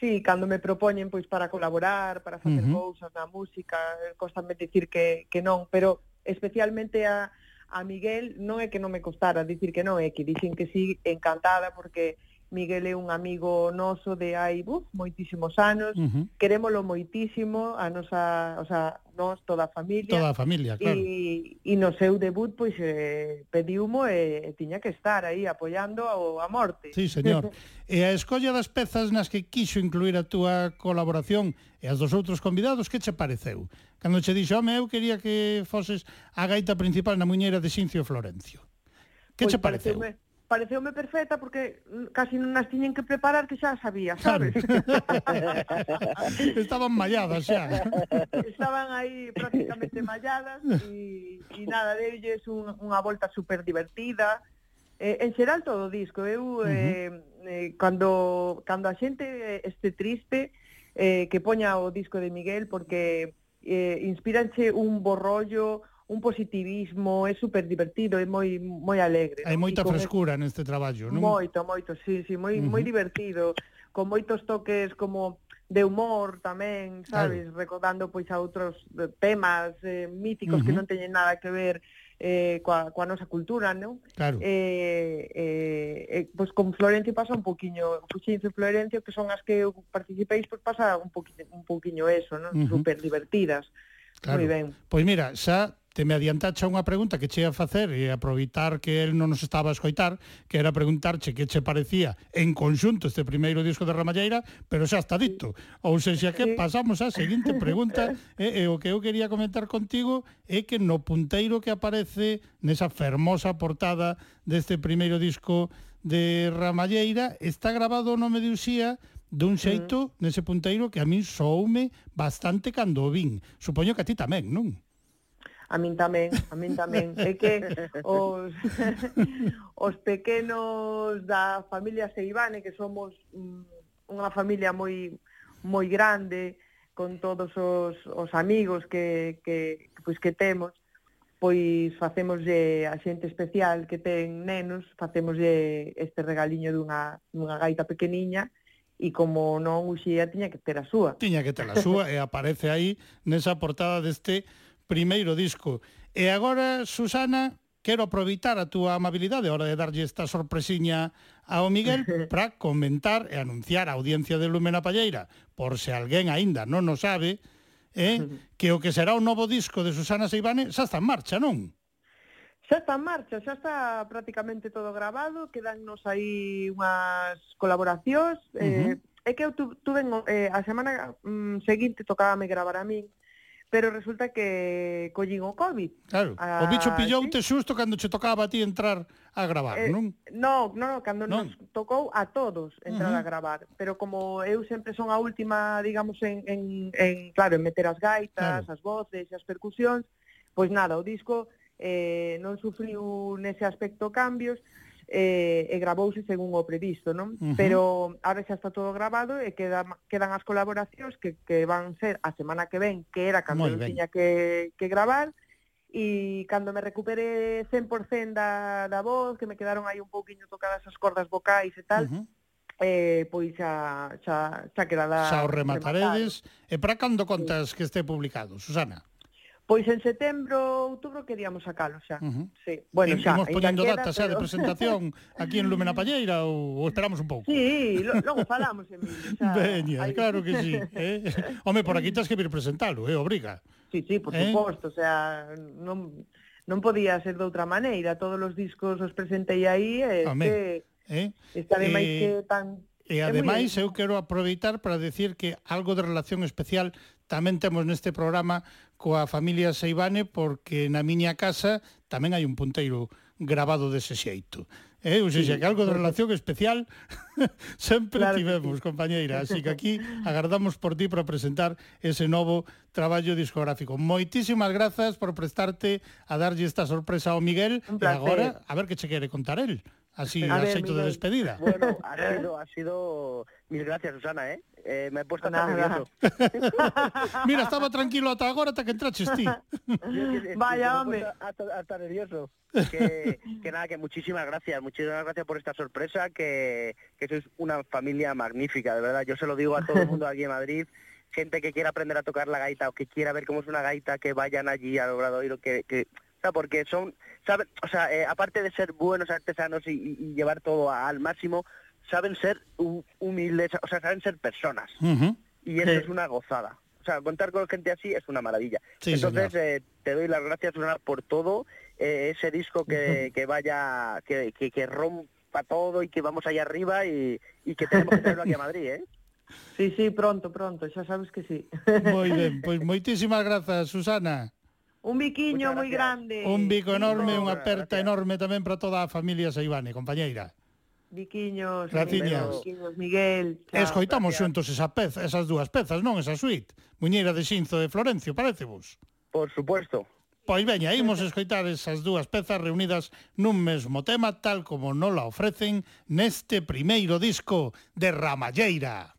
sí, cando me propoñen pois para colaborar, para facer uh -huh. cousas na música, costame dicir que, que non, pero especialmente a, a Miguel non é que non me costara dicir que non, é que dicen que sí, encantada, porque Miguel é un amigo noso de hai buf, moitísimos anos, uh -huh. querémolo moitísimo, a nosa, o sea, nos toda a familia. Toda a familia, claro. E, e no seu debut pois eh, pediumo e e tiña que estar aí apoiando ao a morte. Sí, señor. e a escolla das pezas nas que quixo incluir a túa colaboración e as dos outros convidados, que che pareceu? Cando che dixo, home, eu quería que foses a gaita principal na muñeira de Xincio Florencio. Que pois che pareceu? Pareceume pareceume perfecta porque casi non as tiñen que preparar que xa sabía, sabes? Estaban malladas xa. Estaban aí prácticamente malladas e, e nada, deulles un, unha volta super divertida. Eh, en xeral todo o disco, eu uh -huh. eh, eh, cando, cando a xente este triste eh, que poña o disco de Miguel porque eh, inspíranche un borrollo, un positivismo, é super divertido, é moi moi alegre. Hai non? moita frescura neste traballo, non? Moito, moito, sí, sí, moi uh -huh. moi divertido, con moitos toques como de humor tamén, sabes, claro. recordando pois a outros eh, temas eh, míticos uh -huh. que non teñen nada que ver eh, coa, coa nosa cultura, non? Claro. Eh, eh, eh, pois con Florencio pasa un poquiño, Fuxinzo e Florencio, que son as que eu pois pasa un poquinho, un poquinho eso, non? Uh -huh. Super divertidas. Claro. Moi ben. Pois mira, xa te me adiantache unha pregunta que che ia facer e aproveitar que el non nos estaba a escoitar, que era preguntarche que che parecía en conxunto este primeiro disco de Ramalleira, pero xa está dito. Ou seja, que pasamos á seguinte pregunta, e, e o que eu quería comentar contigo é que no punteiro que aparece nesa fermosa portada deste primeiro disco de Ramalleira está grabado o nome de Uxía, dun xeito mm. nese punteiro que a min soume bastante cando o vin. Supoño que a ti tamén, non? a min tamén, a min tamén. É que os, os pequenos da familia Seibane, que somos mm, unha familia moi moi grande, con todos os, os amigos que, que, pois que temos, pois facemoslle a xente especial que ten nenos, facemoslle este regaliño dunha, dunha gaita pequeniña, e como non uxía tiña que ter a súa. Tiña que ter a súa e aparece aí nesa portada deste primeiro disco. E agora, Susana, quero aproveitar a túa amabilidade a hora de darlle esta sorpresiña ao Miguel para comentar e anunciar a audiencia de Lumena Palleira, por se alguén aínda non o sabe, eh, que o que será o novo disco de Susana Seibane xa está en marcha, non? Xa está en marcha, xa está prácticamente todo grabado, quedannos aí unhas colaboracións, uh -huh. eh, é que eu tu, tuve eh, a semana mm, seguinte tocábame gravar a min, pero resulta que collín o Covid. Claro, ah, o bicho pilloute sí. xusto cando che tocaba a ti entrar a gravar, eh, non? No, no, no, cando non. nos tocou a todos entrar uh -huh. a gravar, pero como eu sempre son a última, digamos, en, en, en claro, en meter as gaitas, claro. as voces, as percusións, pois nada, o disco eh, non sufriu nese aspecto cambios, eh, e gravouse según o previsto, non? Uh -huh. Pero ahora xa está todo grabado e queda, quedan as colaboracións que, que van ser a semana que ven, que era cando eu tiña que, que gravar, e cando me recupere 100% da, da voz, que me quedaron aí un pouquiño tocadas as cordas vocais e tal, uh -huh. eh, pois xa, xa, xa quedará... Xa o remataredes. Rematado. E para cando contas sí. que este publicado, Susana? Pois en setembro, outubro queríamos sacalo xa. Uh -huh. sí. Bueno, xa, imos poñendo datas xa pero... de presentación aquí en Lumena Palleira ou, ou esperamos un pouco? Sí, lo, logo falamos, Emilio. Xa, Veña, aí... claro que sí. Eh? Home, por aquí tens que vir presentalo, eh, obriga. Sí, sí, por eh? suposto, o sea, non, non podía ser de outra maneira. Todos os discos os presentei aí. Eh, que... Eh? Esta de eh... máis que tan E ademais eu quero aproveitar para decir que algo de relación especial tamén temos neste programa coa familia Seibane porque na miña casa tamén hai un punteiro grabado dese xeito. Eh, ou seja, que algo de relación especial sempre claro tivemos, sí. compañeira. Así que aquí agardamos por ti para presentar ese novo traballo discográfico. Moitísimas grazas por prestarte a darlle esta sorpresa ao Miguel. E agora, a ver que che quere contar el. Así, A a ver, de despedida. Bueno, ha sido, ha sido... Mil gracias, Susana, ¿eh? Eh, me he puesto hasta Nada. nervioso. Mira, estaba tranquilo ata agora, ata que entraches ti. Vaya, hombre. Hasta, hasta nervioso. Que, que nada, que muchísimas gracias, muchísimas gracias por esta sorpresa, que, que sois una familia magnífica, de verdad. Yo se lo digo a todo el mundo aquí en Madrid, gente que quiera aprender a tocar la gaita o que quiera ver cómo es una gaita, que vayan allí al Obradoiro, que, que o sea, porque son, saben, o sea, eh, aparte de ser buenos artesanos y, y- y llevar todo a- al máximo, saben ser hu- humildes, o sea, saben ser personas. Y eso Sí. es una gozada. O sea, contar con gente así es una maravilla. Sí, Entonces, eh, te doy las gracias, por todo. eh, ese disco que, que vaya, que, que, que rompa todo y que vamos allá arriba y, y que tenemos que traerlo aquí a Madrid, ¿eh? Sí, sí, pronto, pronto, xa sabes que sí. Moi ben, pois moitísimas grazas, Susana. Un biquiño moi grande. Un bico enorme, unha aperta gracias. enorme tamén para toda a familia Saibane, compañeira. Biquiños, Graciñas. Biquiños, Miguel. Chao, Escoitamos xuntos esa pez, esas dúas pezas, non esa suite. Muñeira de Xinzo de Florencio, parecevos? Por supuesto. Pois veña, imos escoitar esas dúas pezas reunidas nun mesmo tema tal como non la ofrecen neste primeiro disco de Ramalleira.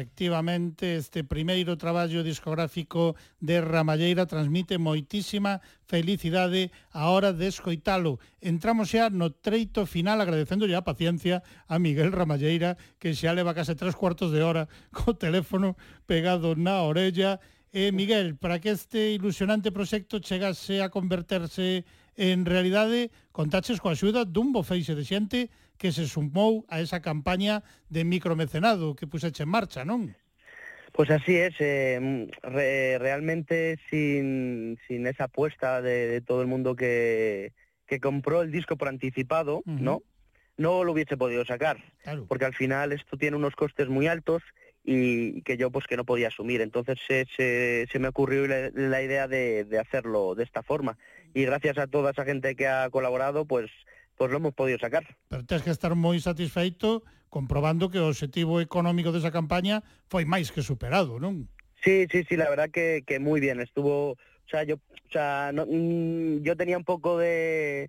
Efectivamente, este primeiro traballo discográfico de Ramalleira transmite moitísima felicidade a hora de escoitalo. Entramos xa no treito final agradecendo a paciencia a Miguel Ramalleira que xa leva case tres cuartos de hora co teléfono pegado na orella. Eh, Miguel, para que este ilusionante proxecto chegase a converterse en realidade, contaches coa axuda dun bofeixe de xente que se sumou a esa campaña de micromecenado que puseche en marcha, non? Pues así es, eh, re- realmente sin, sin esa apuesta de, de todo el mundo que, que compró el disco por anticipado. ¿no? No lo hubiese podido sacar, Claro. porque al final esto tiene unos costes muy altos y que yo pues que no podía asumir. Entonces se, se, se me ocurrió la, la idea de, de hacerlo de esta forma. Y gracias a toda esa gente que ha colaborado, pues pues lo hemos podido sacar. Pero tens que estar moi satisfeito comprobando que o objetivo económico desa campaña foi máis que superado, non? Sí, sí, sí, la verdad que, que muy bien. Estuvo, o sea, yo, o sea, no, mm, yo tenía un poco de,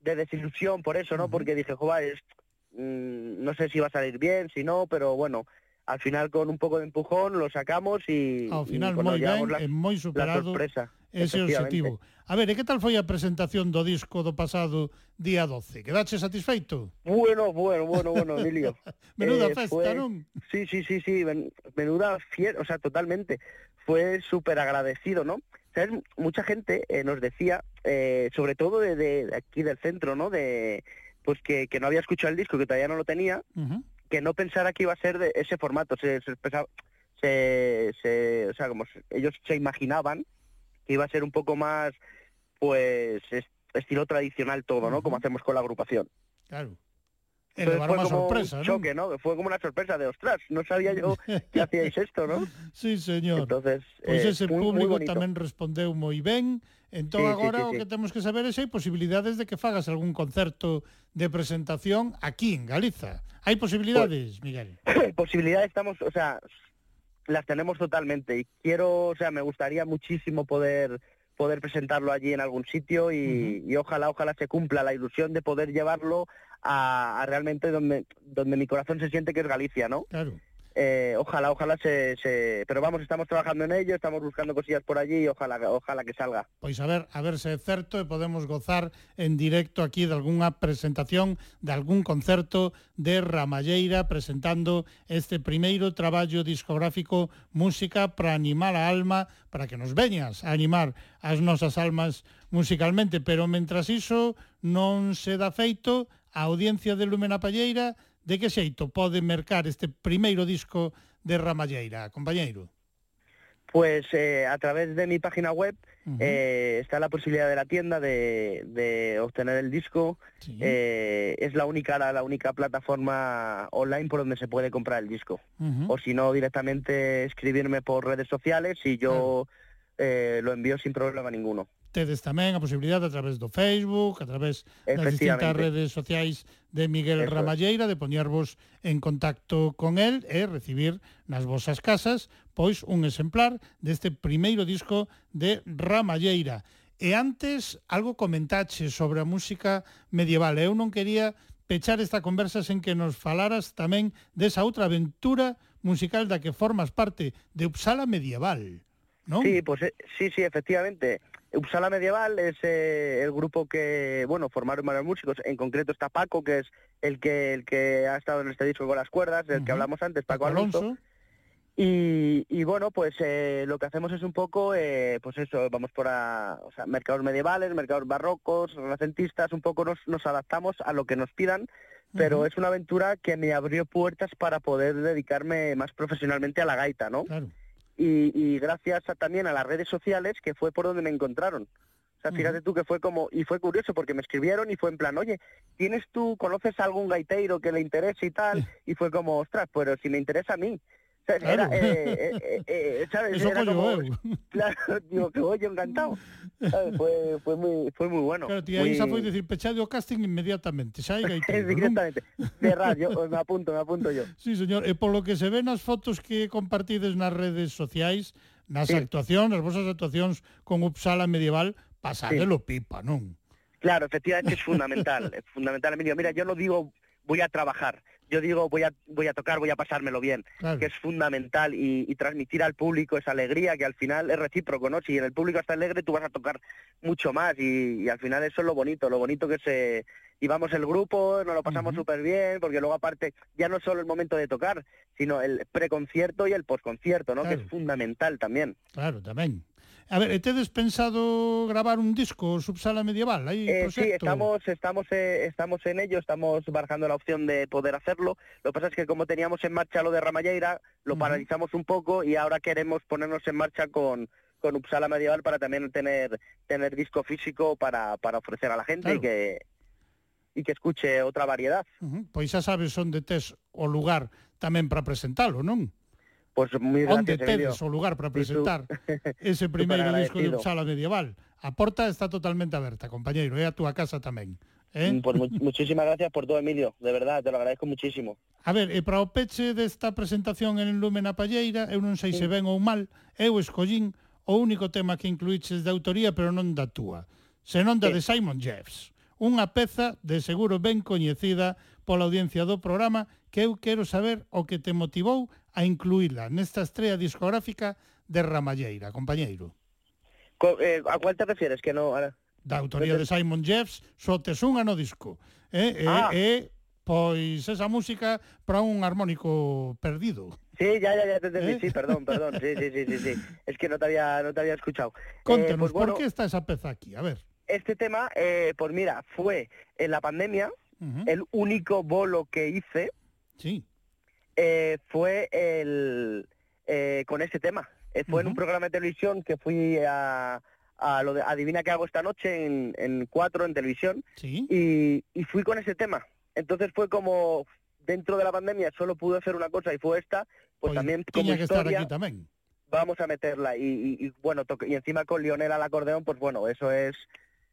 de desilusión por eso, ¿no? Porque dije, joder, es- mm, no sé si va a salir bien, si no, pero bueno, al final con un poco de empujón lo sacamos y, y, final bueno, moi llevamos ben la, superado sorpresa. Ese objetivo. A ver, e que tal foi a presentación do disco do pasado día 12? Quedache satisfeito? Bueno, bueno, bueno, bueno, Emilio. Menuda Eh, festa, fue- non? Sí, sí, sí, sí, men- menuda fiel, o sea, totalmente. Fue súper agradecido, ¿no? ¿Sabes? Mucha gente eh, nos decía, eh, sobre todo de, de- aquí del centro, ¿no? De pues que, que no había escuchado el disco, que todavía no lo tenía, que no pensara que iba a ser de ese formato. Se, se, pensaba- se- se- o sea, como se- ellos se imaginaban que iba a ser un poco más, pues, es- estilo tradicional todo, ¿no? Como hacemos con la agrupación. Claro. Entonces fue como sorpresa, un choque, ¿no? Fue como una sorpresa de, ostras, no sabía yo que hacíais esto, ¿no? Sí, señor. Entonces, Pois eh, ese muy, muy público bonito. tamén respondeu moi ben. Entón Sí, agora sí, o sí. que temos que saber é se hai posibilidades de que fagas algún concerto de presentación aquí en Galiza. Hai posibilidades, Miguel? Posibilidades estamos, o sea, las tenemos totalmente y quiero, o sea, me gustaría muchísimo poder poder presentarlo allí en algún sitio y, y ojalá, ojalá se cumpla la ilusión de poder llevarlo a, a realmente donde, donde mi corazón se siente que es Galicia, ¿no? Claro. Eh, ojalá, ojalá se, se, Pero vamos, estamos trabajando en ello, estamos buscando cosillas por allí y ojalá, ojalá que salga. Pois a ver, a ver se é certo e podemos gozar en directo aquí de algunha presentación, de algún concerto de Ramalleira presentando este primeiro traballo discográfico Música para animar a alma, para que nos veñas a animar as nosas almas musicalmente, pero mentras iso non se dá feito, a audiencia de Lumena Palleira de que xeito pode mercar este primeiro disco de Ramalleira, compañeiro? Pues eh, a través de mi página web eh, está la posibilidad de la tienda de, de obtener el disco. Sí. Eh, es la única la, la única plataforma online por donde se puede comprar el disco. O si no, directamente escribirme por redes sociales y yo eh, lo envío sin problema ninguno. Tedes tamén a posibilidade a través do Facebook, a través das distintas redes sociais de Miguel Eso Ramalleira de poñervos en contacto con el e recibir nas vosas casas pois un exemplar deste primeiro disco de Ramalleira. E antes algo comentache sobre a música medieval. Eu non quería pechar esta conversa sen que nos falaras tamén desa outra aventura musical da que formas parte de Uppsala Medieval. ¿No? Sí, pues eh, sí, sí, efectivamente. Uppsala Medieval es eh, el grupo que, bueno, formaron varios músicos. En concreto está Paco, que es el que el que ha estado en este disco con las cuerdas, del que hablamos antes, Paco, Alonso. Y, y bueno, pues eh, lo que hacemos es un poco, eh, pues eso, vamos por a, o sea, mercados medievales, mercados barrocos, renacentistas, un poco nos, nos adaptamos a lo que nos pidan, pero es una aventura que me abrió puertas para poder dedicarme más profesionalmente a la gaita, ¿no? Claro. Y, y gracias a- también a las redes sociales que fue por donde me encontraron. O sea, fíjate tú que fue como, y fue curioso porque me escribieron y fue en plan, oye, ¿tienes tú, conoces a algún gaiteiro que le interese y tal? Y fue como, ostras, pero si me interesa a mí. Claro. Era, eh, eh, ¿sabes? Eso era como. Claro, digo, que voy yo encantado. ¿Sabes? Fue, fue, muy, fue muy bueno. Claro, tía, ahí se fue decir, pechado casting inmediatamente. Saiga y todo, Directamente. De radio, me apunto, me apunto yo. Sí, señor. Eh, e polo que se ve nas fotos que compartides nas redes sociais, nas sí. actuacións, nas vosas actuacións con Uppsala Medieval, pasádelo sí. pipa, non? Claro, efectivamente es fundamental, es fundamental, Emilio. Mira, yo lo digo, voy a trabajar, yo digo voy a voy a tocar, voy a pasármelo bien, Claro. que es fundamental y, y transmitir al público esa alegría que al final es recíproco, ¿no? Si en el público está alegre, tú vas a tocar mucho más y, y al final eso es lo bonito, lo bonito que se íbamos el grupo, nos lo pasamos súper bien, porque luego aparte ya no solo el momento de tocar, sino el preconcierto y el posconcierto, ¿no? Que es fundamental también. Claro, tamén. A ver, tedes pensado gravar un disco Subsala Medieval? Eh, sí, estamos, estamos, eh, estamos en ello, estamos barajando la opción de poder hacerlo. Lo que pasa es que como teníamos en marcha lo de Ramalleira, lo paralizamos un poco y ahora queremos ponernos en marcha con, con Uppsala Medieval para también tener, tener disco físico para, para ofrecer a la gente y que y que escuche otra variedad. Ujú, Pois xa sabes onde tes o lugar tamén para presentalo, non? Pois pues, moi gracias, Onde tedes o lugar para presentar tú, ese primeiro disco de Uppsala Medieval? A porta está totalmente aberta, compañeiro, é eh, a túa casa tamén. ¿Eh? Mm, pues much muchísimas gracias por todo, Emilio. De verdad, te lo agradezco muchísimo. A ver, e para o peche desta presentación en Lumen a Palleira, eu non sei sí. se ben ou mal, eu escollín o único tema que incluíches de autoría, pero non da túa, senón da sí. de Simon Jeffs. Unha peza de seguro ben coñecida pola audiencia do programa que eu quero saber o que te motivou a incluíla nesta estrella discográfica de Ramalleira, compañeiro. Co, eh, a cual te refieres? Que no, ahora... Da autoría de Simon Jeffs, só tes unha no disco. Eh, eh, ah. eh, pois esa música para un armónico perdido. Sí, ya, ya, ya te entendí, ¿Eh? sí, perdón, perdón, sí, sí, sí, sí, sí, es que no te había, no te había escuchado. Contanos, eh, pues, ¿por qué está esa peza aquí? A ver. Este tema, eh, pues mira, fue en la pandemia, El único bolo que hice Sí. eh, fue el eh, con ese tema. Eh, fue en un programa de televisión que fui a, a lo de Adivina qué hago esta noche en, en cuatro en televisión Sí. y, y fui con ese tema. Entonces fue como dentro de la pandemia solo pude hacer una cosa y fue esta, pues, Pois también como que estar aquí tamén. vamos a meterla y, y- y, bueno toque- y encima con Lionel al acordeón pues bueno eso es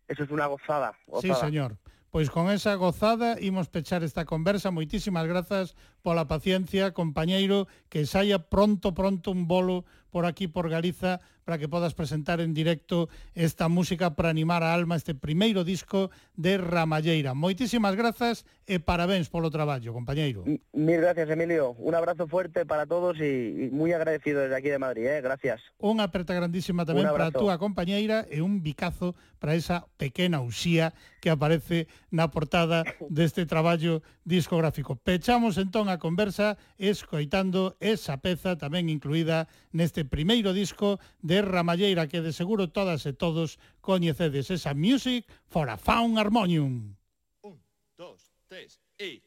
eso es una gozada, Sí, gozada. señor. Pois con esa gozada imos pechar esta conversa. Moitísimas grazas pola paciencia, compañeiro, que saia pronto, pronto un bolo por aquí, por Galiza, para que podas presentar en directo esta música para animar a alma este primeiro disco de Ramalleira. Moitísimas grazas e parabéns polo traballo, compañeiro. Mil gracias, Emilio. Un abrazo fuerte para todos e moi agradecido desde aquí de Madrid, eh? gracias. Unha aperta grandísima tamén para a túa compañeira e un bicazo para esa pequena usía que aparece na portada deste traballo discográfico. Pechamos entón a conversa escoitando esa peza tamén incluída neste primeiro disco de Ramalleira que de seguro todas e todos coñecedes esa Music for a Faun Harmonium. Un, dos, tres, e...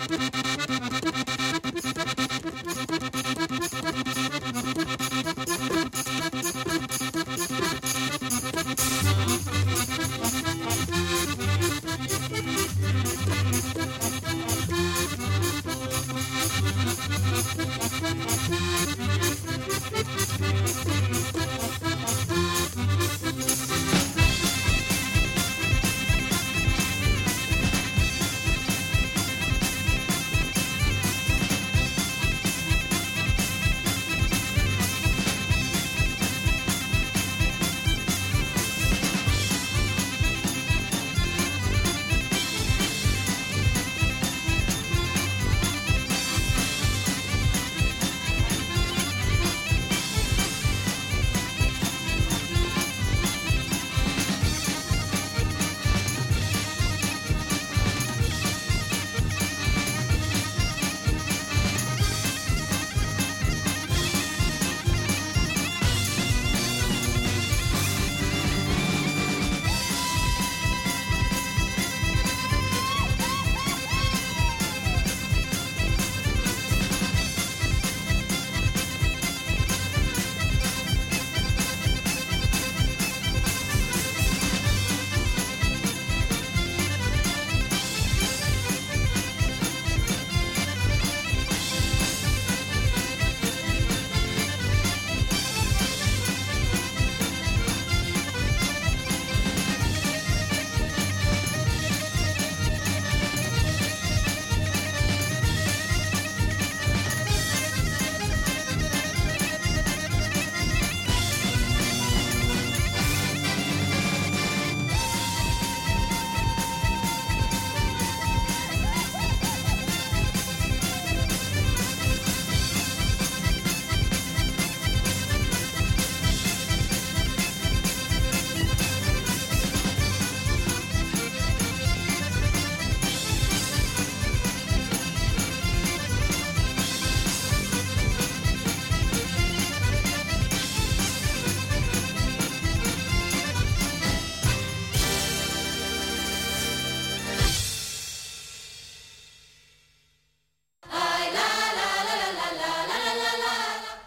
Thank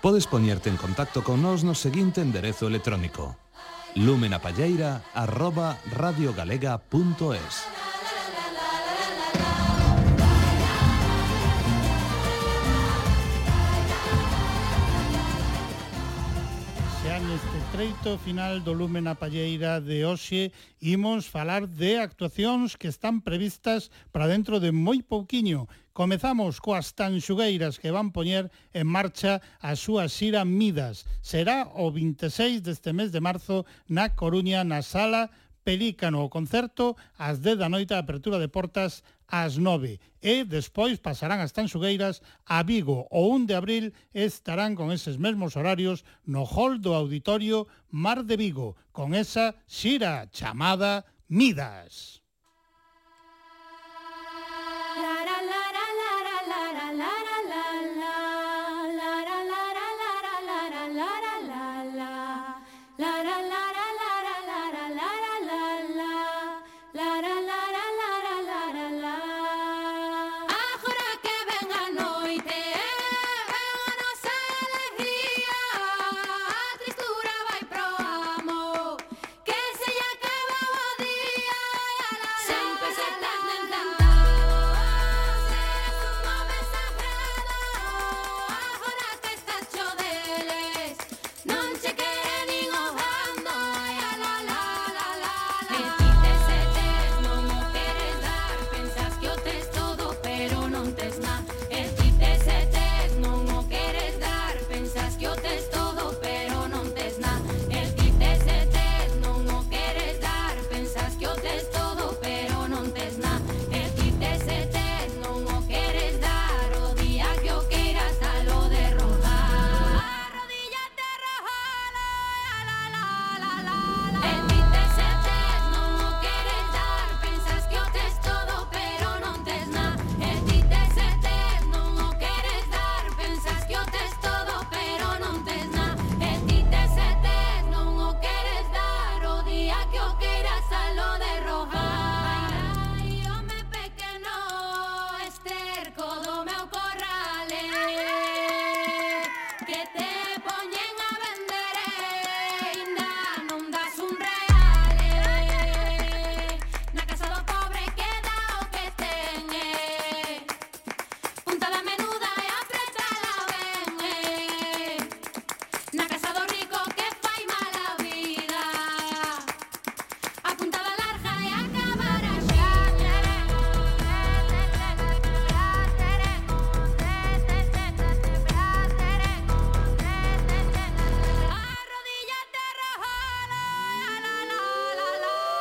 Podes poñerte en contacto con nós no seguinte enderezo electrónico. Lumenapalleira arroba radiogalega.es treito final do Lume na Palleira de hoxe imos falar de actuacións que están previstas para dentro de moi pouquiño. Comezamos coas tanxugueiras que van poñer en marcha a súa xira Midas. Será o 26 deste mes de marzo na Coruña na Sala Pelícano. O concerto ás 10 da noite a apertura de portas ás 9 e despois pasarán as Tanxugueiras a Vigo o 1 de abril estarán con eses mesmos horarios no hall do auditorio Mar de Vigo con esa xira chamada Midas.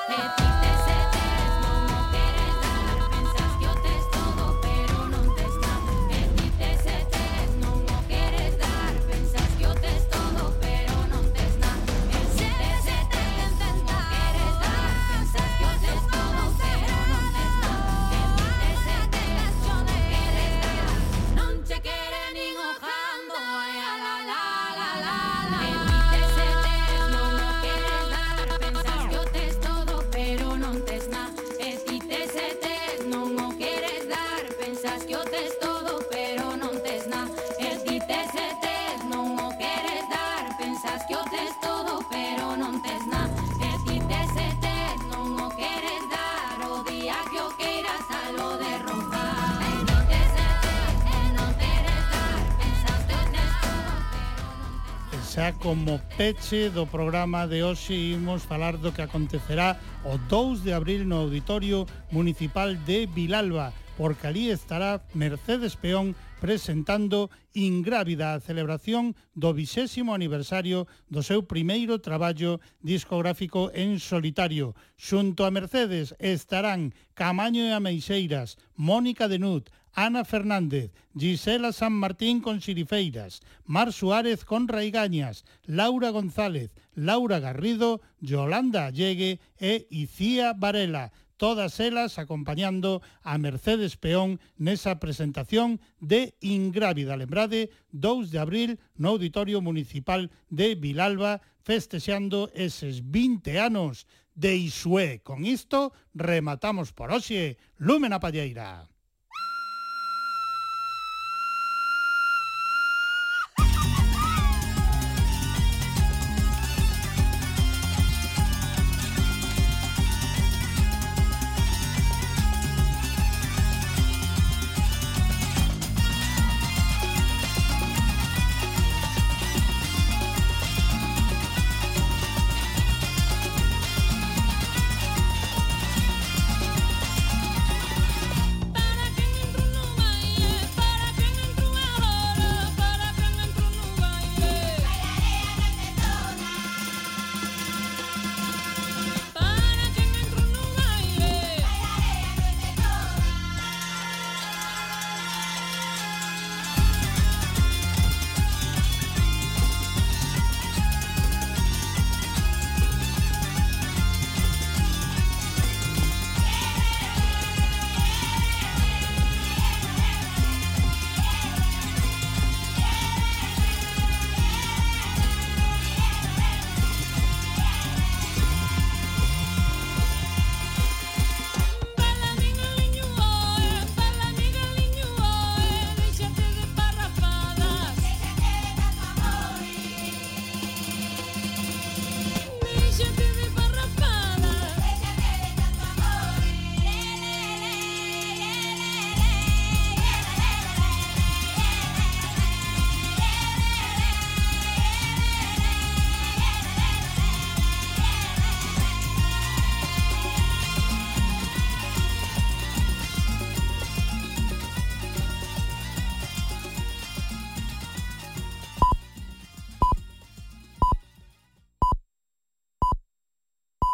Happy xa como peche do programa de hoxe imos falar do que acontecerá o 2 de abril no Auditorio Municipal de Vilalba, porque ali estará Mercedes Peón presentando Ingrávida a celebración do vixésimo aniversario do seu primeiro traballo discográfico en solitario. Xunto a Mercedes estarán Camaño e Ameixeiras, Mónica Denut, Ana Fernández, Gisela San Martín con Sirifeiras, Mar Suárez con Raigañas, Laura González, Laura Garrido, Yolanda Allegue e Icía Varela. Todas elas acompañando a Mercedes Peón nesa presentación de Ingrávida. Lembrade, 2 de abril no Auditorio Municipal de Vilalba, festexando eses 20 anos de Isué. Con isto rematamos por hoxe. Lúmena Palleira.